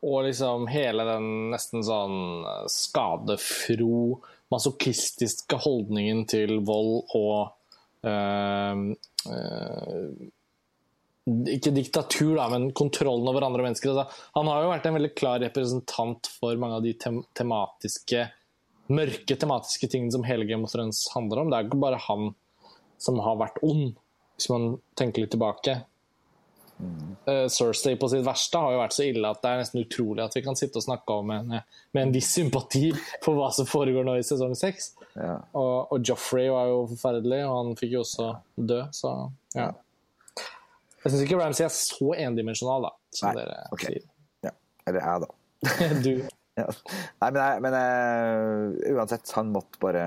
og liksom hele den nesten sånn skadefro, masochistiske holdningen til vold og øh, øh, ikke diktatur, da, men kontrollen over andre mennesker. Altså, han har jo vært en veldig klar representant for mange av de tem tematiske mørke tematiske tingene som hele Game of Thrones handler om. Det er ikke bare han som har vært ond, hvis man tenker litt tilbake. Eh, Cersei på sitt verste har jo vært så ille at det er nesten utrolig at vi kan sitte og snakke om henne med en viss sympati for hva som foregår nå i sesong seks. Ja. Og, og Joffrey var jo forferdelig, og han fikk jo også dø, så ja. Jeg syns ikke Ramsay er så endimensjonal, da, som Nei, dere ok. sier. ja. Eller jeg, da. Du, Ja. Nei, men, jeg, men jeg, uansett, han måtte bare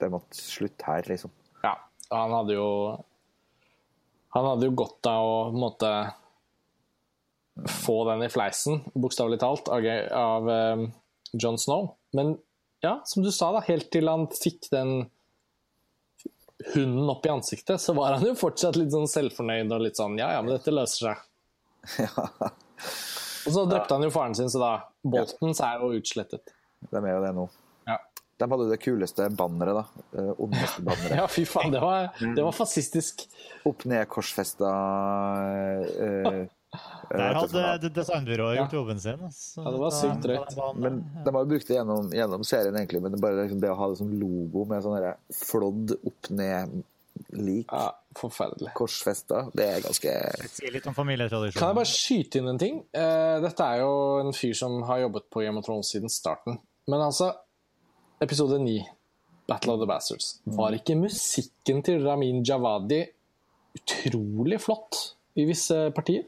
Det måtte slutte her, liksom. ja, han hadde jo Han hadde jo godt av å på en måte få den i fleisen, bokstavelig talt, av, av eh, Jon Snow. Men ja, som du sa, da, helt til han fikk den hunden opp i ansiktet, så var han jo fortsatt litt sånn selvfornøyd og litt sånn Ja, ja, men dette løser seg. Ja, Og så drepte han jo faren sin, så da Boltons er jo utslettet. de er jo det nå. De hadde det kuleste banneret, da. Det ondeste banneret. Ja, fy faen, det var, det var fascistisk. Opp ned korsfesta uh, Der hadde designbyrået gjort jobben sin. altså. Ja, det var sykt drøyt. Men de har jo brukt det gjennom, gjennom serien, egentlig. Men det, bare liksom det å ha det som logo med sånn flådd opp ned-lik Ja, forferdelig. korsfesta, det er ganske Si litt om familietradisjonen. Kan jeg bare skyte inn en ting? Uh, dette er jo en fyr som har jobbet på Game of Thrones siden starten. Men altså, episode 9 Battle of the Bastards. Var ikke musikken til Ramin Javadi utrolig flott i visse partier?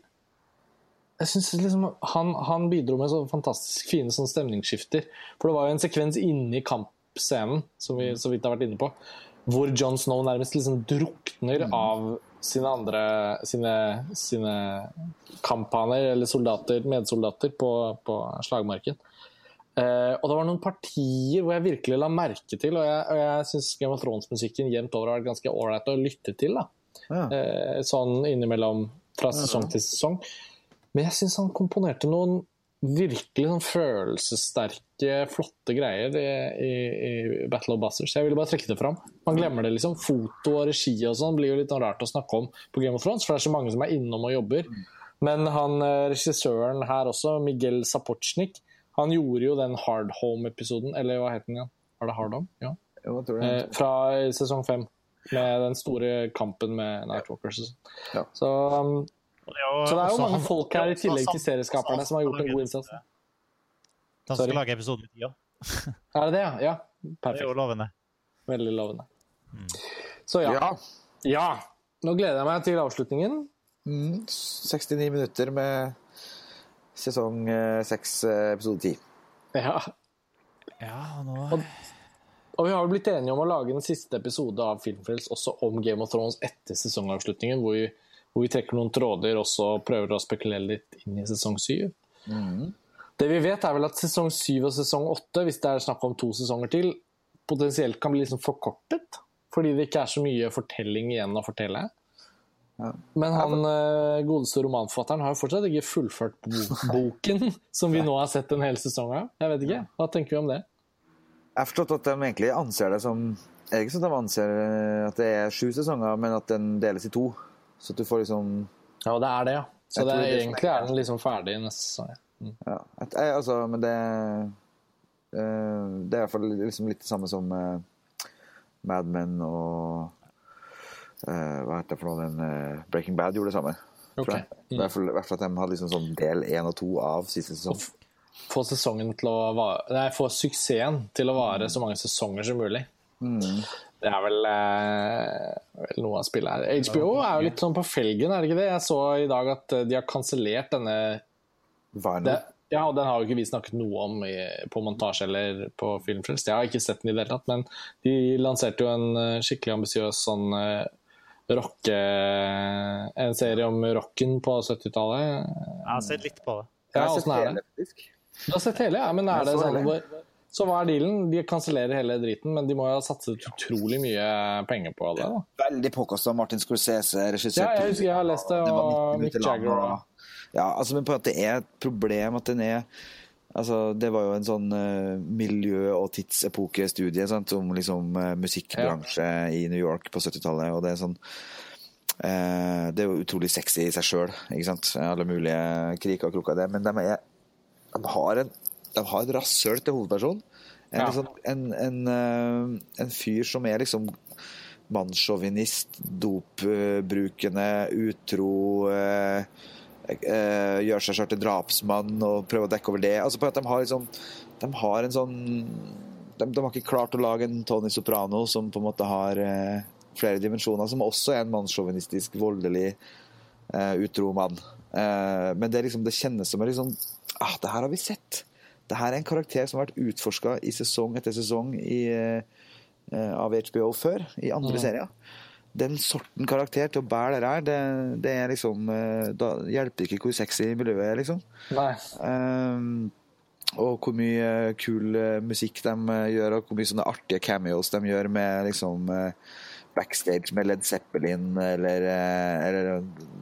Jeg synes liksom han, han bidro med så fantastisk fine sånn stemningsskifter. For det var jo en sekvens inni kampscenen, som vi så vidt har vært inne på, hvor John Snow nærmest liksom drukner av sine andre sine, sine kamphaner, eller soldater, medsoldater, på, på slagmarken. Eh, og det var noen partier hvor jeg virkelig la merke til, og jeg, og jeg syns Game of Thrones-musikken jevnt over har vært ganske ålreit å lytte til. Ja. Eh, sånn innimellom fra sesong til sesong. Men jeg syns han komponerte noen virkelig sånn følelsessterke, flotte greier i, i, i Battle of Buzzers. Jeg ville bare trekke det fram. Man glemmer det, liksom. Foto og regi og sånn blir jo litt sånn rart å snakke om på Game of Thrones, for det er så mange som er innom og jobber. Men han eh, regissøren her også, Miguel Sapochnik, han gjorde jo den Hard Home-episoden, eller hva het den igjen? Var det Hard Home? Ja. Jo, jeg tror jeg? Eh, fra sesong fem. Med den store kampen med Nightwalkers. sånn. Ja. Så, um, så det er jo mange han- folk her, i tillegg til serieskaperne, som har gjort en god innsats. Han skal lage episoden i tida. Er det det, ja? ja? Perfekt. Det er jo lovende. Veldig lovende. Så ja. Ja. ja. Nå gleder jeg meg til avslutningen. Mm, 69 minutter med sesong 6, episode 10. Ja. Ja, nå Og vi har jo blitt enige om å lage den siste episode av Filmfrels også om Game of Thrones etter sesongavslutningen, hvor vi, hvor vi trekker noen tråder og så prøver å spekulere litt inn i sesong syv. Det vi vet, er vel at sesong syv og sesong åtte, hvis det er snakk om to sesonger til, potensielt kan bli liksom forkortet. Fordi det ikke er så mye fortelling igjen å fortelle. Ja. Men han eh, godeste romanforfatteren har jo fortsatt ikke fullført boken som vi nå har sett en hel sesong av. Jeg vet ikke. Hva tenker vi om det? Jeg har forstått at de egentlig anser det som det ikke sånn at de anser eh, at det er sju sesonger, men at den deles i to? Så at du får liksom Ja, det er det, ja. Så det er, det egentlig er den liksom ferdig i neste sesong. ja. Mm. Ja. Et, eh, altså, men det Det er i hvert fall liksom litt det samme som Mad Men og Hva heter det for noe? Den, eh, Breaking Bad gjorde det samme. tror Ok. jeg. I hvert fall, at de hadde liksom sånn del én og to av siste sesong. Få sesongen til å vare Nei, få suksessen til å vare så mange sesonger som mulig. Mm. Det er vel, eh, vel noe av spillet her. HBO er jo litt sånn på felgen, er det ikke det? Jeg så i dag at eh, de har kansellert denne det, Ja, og den har jo ikke vi snakket noe om i, på montasje eller på Filmfrelst. Jeg har ikke sett den i det hele tatt, men de lanserte jo en eh, skikkelig ambisiøs sånn eh, rocke... En serie om rocken på 70-tallet. Jeg har sett litt på det. Ja, Jeg har sett det? hele, faktisk. Du har sett hele, ja, men er det så sånn hvor- Så hva er dealen? De kansellerer hele driten, men de må jo ha satset utrolig mye penger på det. da. Veldig påkosta. Martin Scorsese Ja, jeg husker jeg har lest det, var og 90 Mick Jagger og- Ja, altså, men på at det er et problem at den er Altså, det var jo en sånn uh, miljø- og tidsepokestudie sant, om liksom uh, musikkbransje i New York på 70-tallet, og det er sånn uh, Det er jo utrolig sexy i seg sjøl. Alle mulige kriker og kroker det, men de er De har en de har et rasshøl til hovedperson. En, Ja. sånn, en, en, en fyr som er liksom mannssjåvinist, dopbrukende, utro eh, eh, Gjør seg sjøl til drapsmann og prøver å dekke over det. Altså på at De har liksom De har en sånn de, de har ikke klart å lage en Tony Soprano som på en måte har eh, flere dimensjoner, som også er en mannssjåvinistisk, voldelig, eh, utro mann. Eh, men det, liksom, det kjennes som en liksom ah, Det her har vi sett. Det her er en karakter som har vært utforska i sesong etter sesong i, eh, av HBO før, i andre serier. Den sorten karakter til å bære det er, det, det er liksom eh, Da hjelper ikke hvor sexy miljøet er, liksom. Nei. Um, og hvor mye kul eh, musikk de gjør, og hvor mye sånne artige cameos de gjør med liksom backstage med Led Zeppelin, eller, eller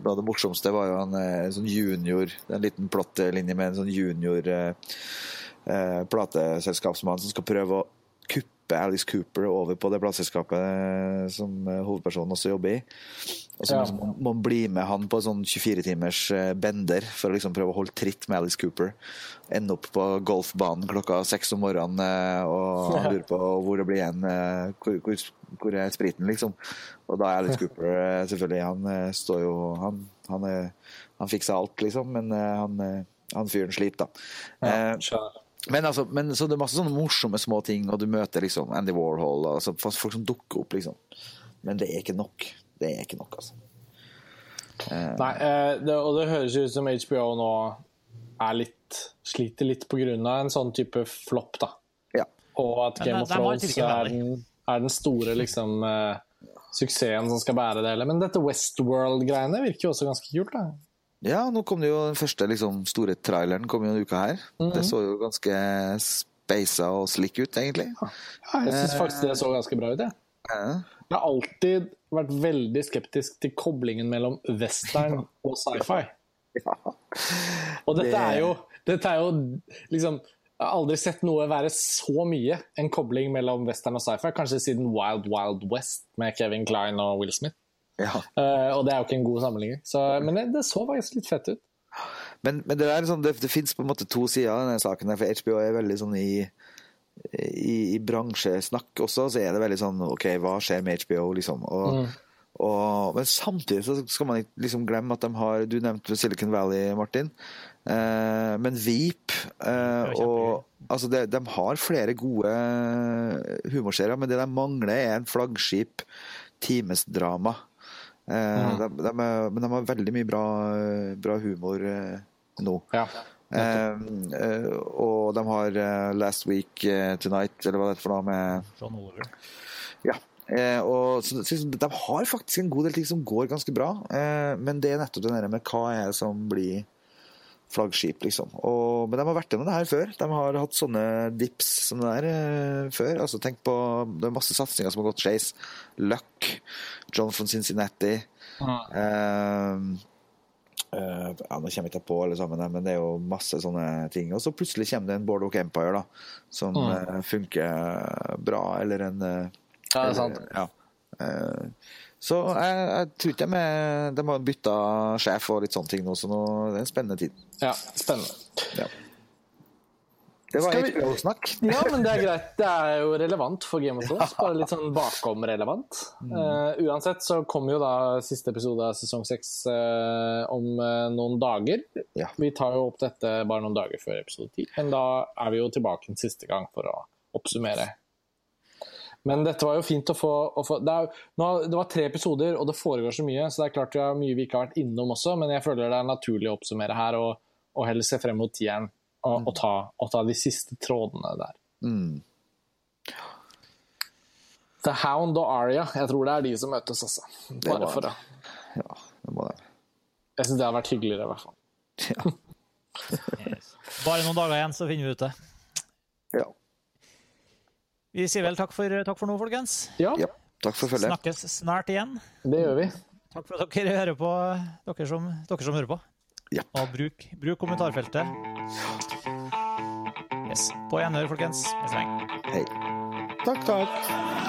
av det morsomste var jo eh, en sånn junior En liten plottlinje med en sånn junior eh, plateselskapsmann som skal prøve å kuppe Alice Cooper over på det plateselskapet eh, som eh, hovedpersonen også jobber i. Og så må man bli med han på sånn 24-timers eh, bender for å liksom prøve å holde tritt med Alice Cooper. Ende opp på golfbanen klokka seks om morgenen og han lurer på hvor det blir igjen. Hvor, hvor, hvor er spriten, liksom? Og da er Alice Cooper selvfølgelig Han står jo Han, han, han fikser alt, liksom, men han, han fyren sliter, da. Ja. Men, altså, men så det er masse sånne morsomme små ting, og du møter liksom Andy Warhol og altså, folk som dukker opp, liksom. Men det er ikke nok. Det er ikke nok, altså. Nei, eh, det, og det høres ut som HBO nå er litt sliter litt pga. en sånn type flopp, da. Ja. Og at Game of Thrones er den, er den store liksom eh, suksessen som skal bære det hele. Men dette Westworld-greiene virker jo også ganske kult, da. Ja, nå kom det jo den første liksom, store traileren kom jo en uke her. Det så jo ganske speisa og slick ut, egentlig. Ja, jeg syns faktisk det så ganske bra ut, jeg. Ja. Jeg har alltid vært veldig skeptisk til koblingen mellom western og sci-fi. Og dette er jo, dette er jo liksom Jeg har aldri sett noe være så mye en kobling mellom western og sci-fi, kanskje siden Wild Wild West med Kevin Klein og Will Smith. Ja. Eh, og det er jo ikke en god sammenligning. Så, men det, det så faktisk litt fett ut. Men, men det, er sånn, det, det fins på en måte to sider av denne saken. For HBO er veldig sånn i, i, i bransjesnakk også, så er det veldig sånn OK, hva skjer med HBO, liksom? Og, og, men samtidig så skal man ikke liksom glemme at de har Du nevnte Silicon Valley, Martin. Eh, men Veep eh, og Altså, de, de har flere gode humorserier, men det de mangler, er en flaggskip timesdrama. Eh, de, de er, men de har veldig mye bra, bra humor eh, nå. Ja. Eh, eh, og de har eh, Last Week Tonight, eller hva det er for noe, med John Oliver. Ja. Eh, og så, så, De har faktisk en god del ting som går ganske bra, eh, men det er nettopp det der med hva er det som blir flaggskip, liksom. Og, men de har vært gjennom det her før. De har hatt sånne dips som det der eh, før. Altså, tenk på Det er masse satsinger som har gått skeis. Luck, John von Cincinnati. Eh, eh, ja, nå kommer jeg ikke på alle sammen, men det er jo masse sånne ting. Og så plutselig kommer det en Bordeaux Empire da, som Mm. eh, funker bra, eller en eh, Ja, det er sant. eller- Ja. Så jeg, jeg tror ikke de, er- de har bytta sjef og litt sånne ting nå, så nå det er en spennende tid. ja, spennende. Ja. Det var vi- HBO-snakk. Ja, men det er greit. Det er jo relevant for Game of Thrones. Bare litt sånn bakom-relevant. Eh, uansett så kommer jo da siste episode av sesong seks uh, om uh, noen dager. Ja. Vi tar jo opp dette bare noen dager før episode ti, men da er vi jo tilbake en siste gang for å oppsummere. Men dette var jo fint å få, å få det, er, nå, det var tre episoder, og det foregår så mye, så det er klart vi har mye vi ikke har vært innom også, men jeg føler det er naturlig å oppsummere her, og, og heller se frem mot tieren og, og, ta, og ta de siste trådene der. Mm. The Hound og Aria, jeg tror det er de som møtes, altså. Bare var- for det. Ja, det må det. Jeg syns det hadde vært hyggeligere, i hvert fall. Ja. Yes. Bare noen dager igjen, så finner vi ut det. Ja. Vi sier vel takk for, takk for nå, folkens. Ja, ja. Takk for følget. Snakkes snart igjen. det gjør vi. Takk for at dere hører på, dere som, dere som hører på. Ja. Og bruk, bruk kommentarfeltet. Yes. På gjenhør, folkens. Hei. Takk, takk.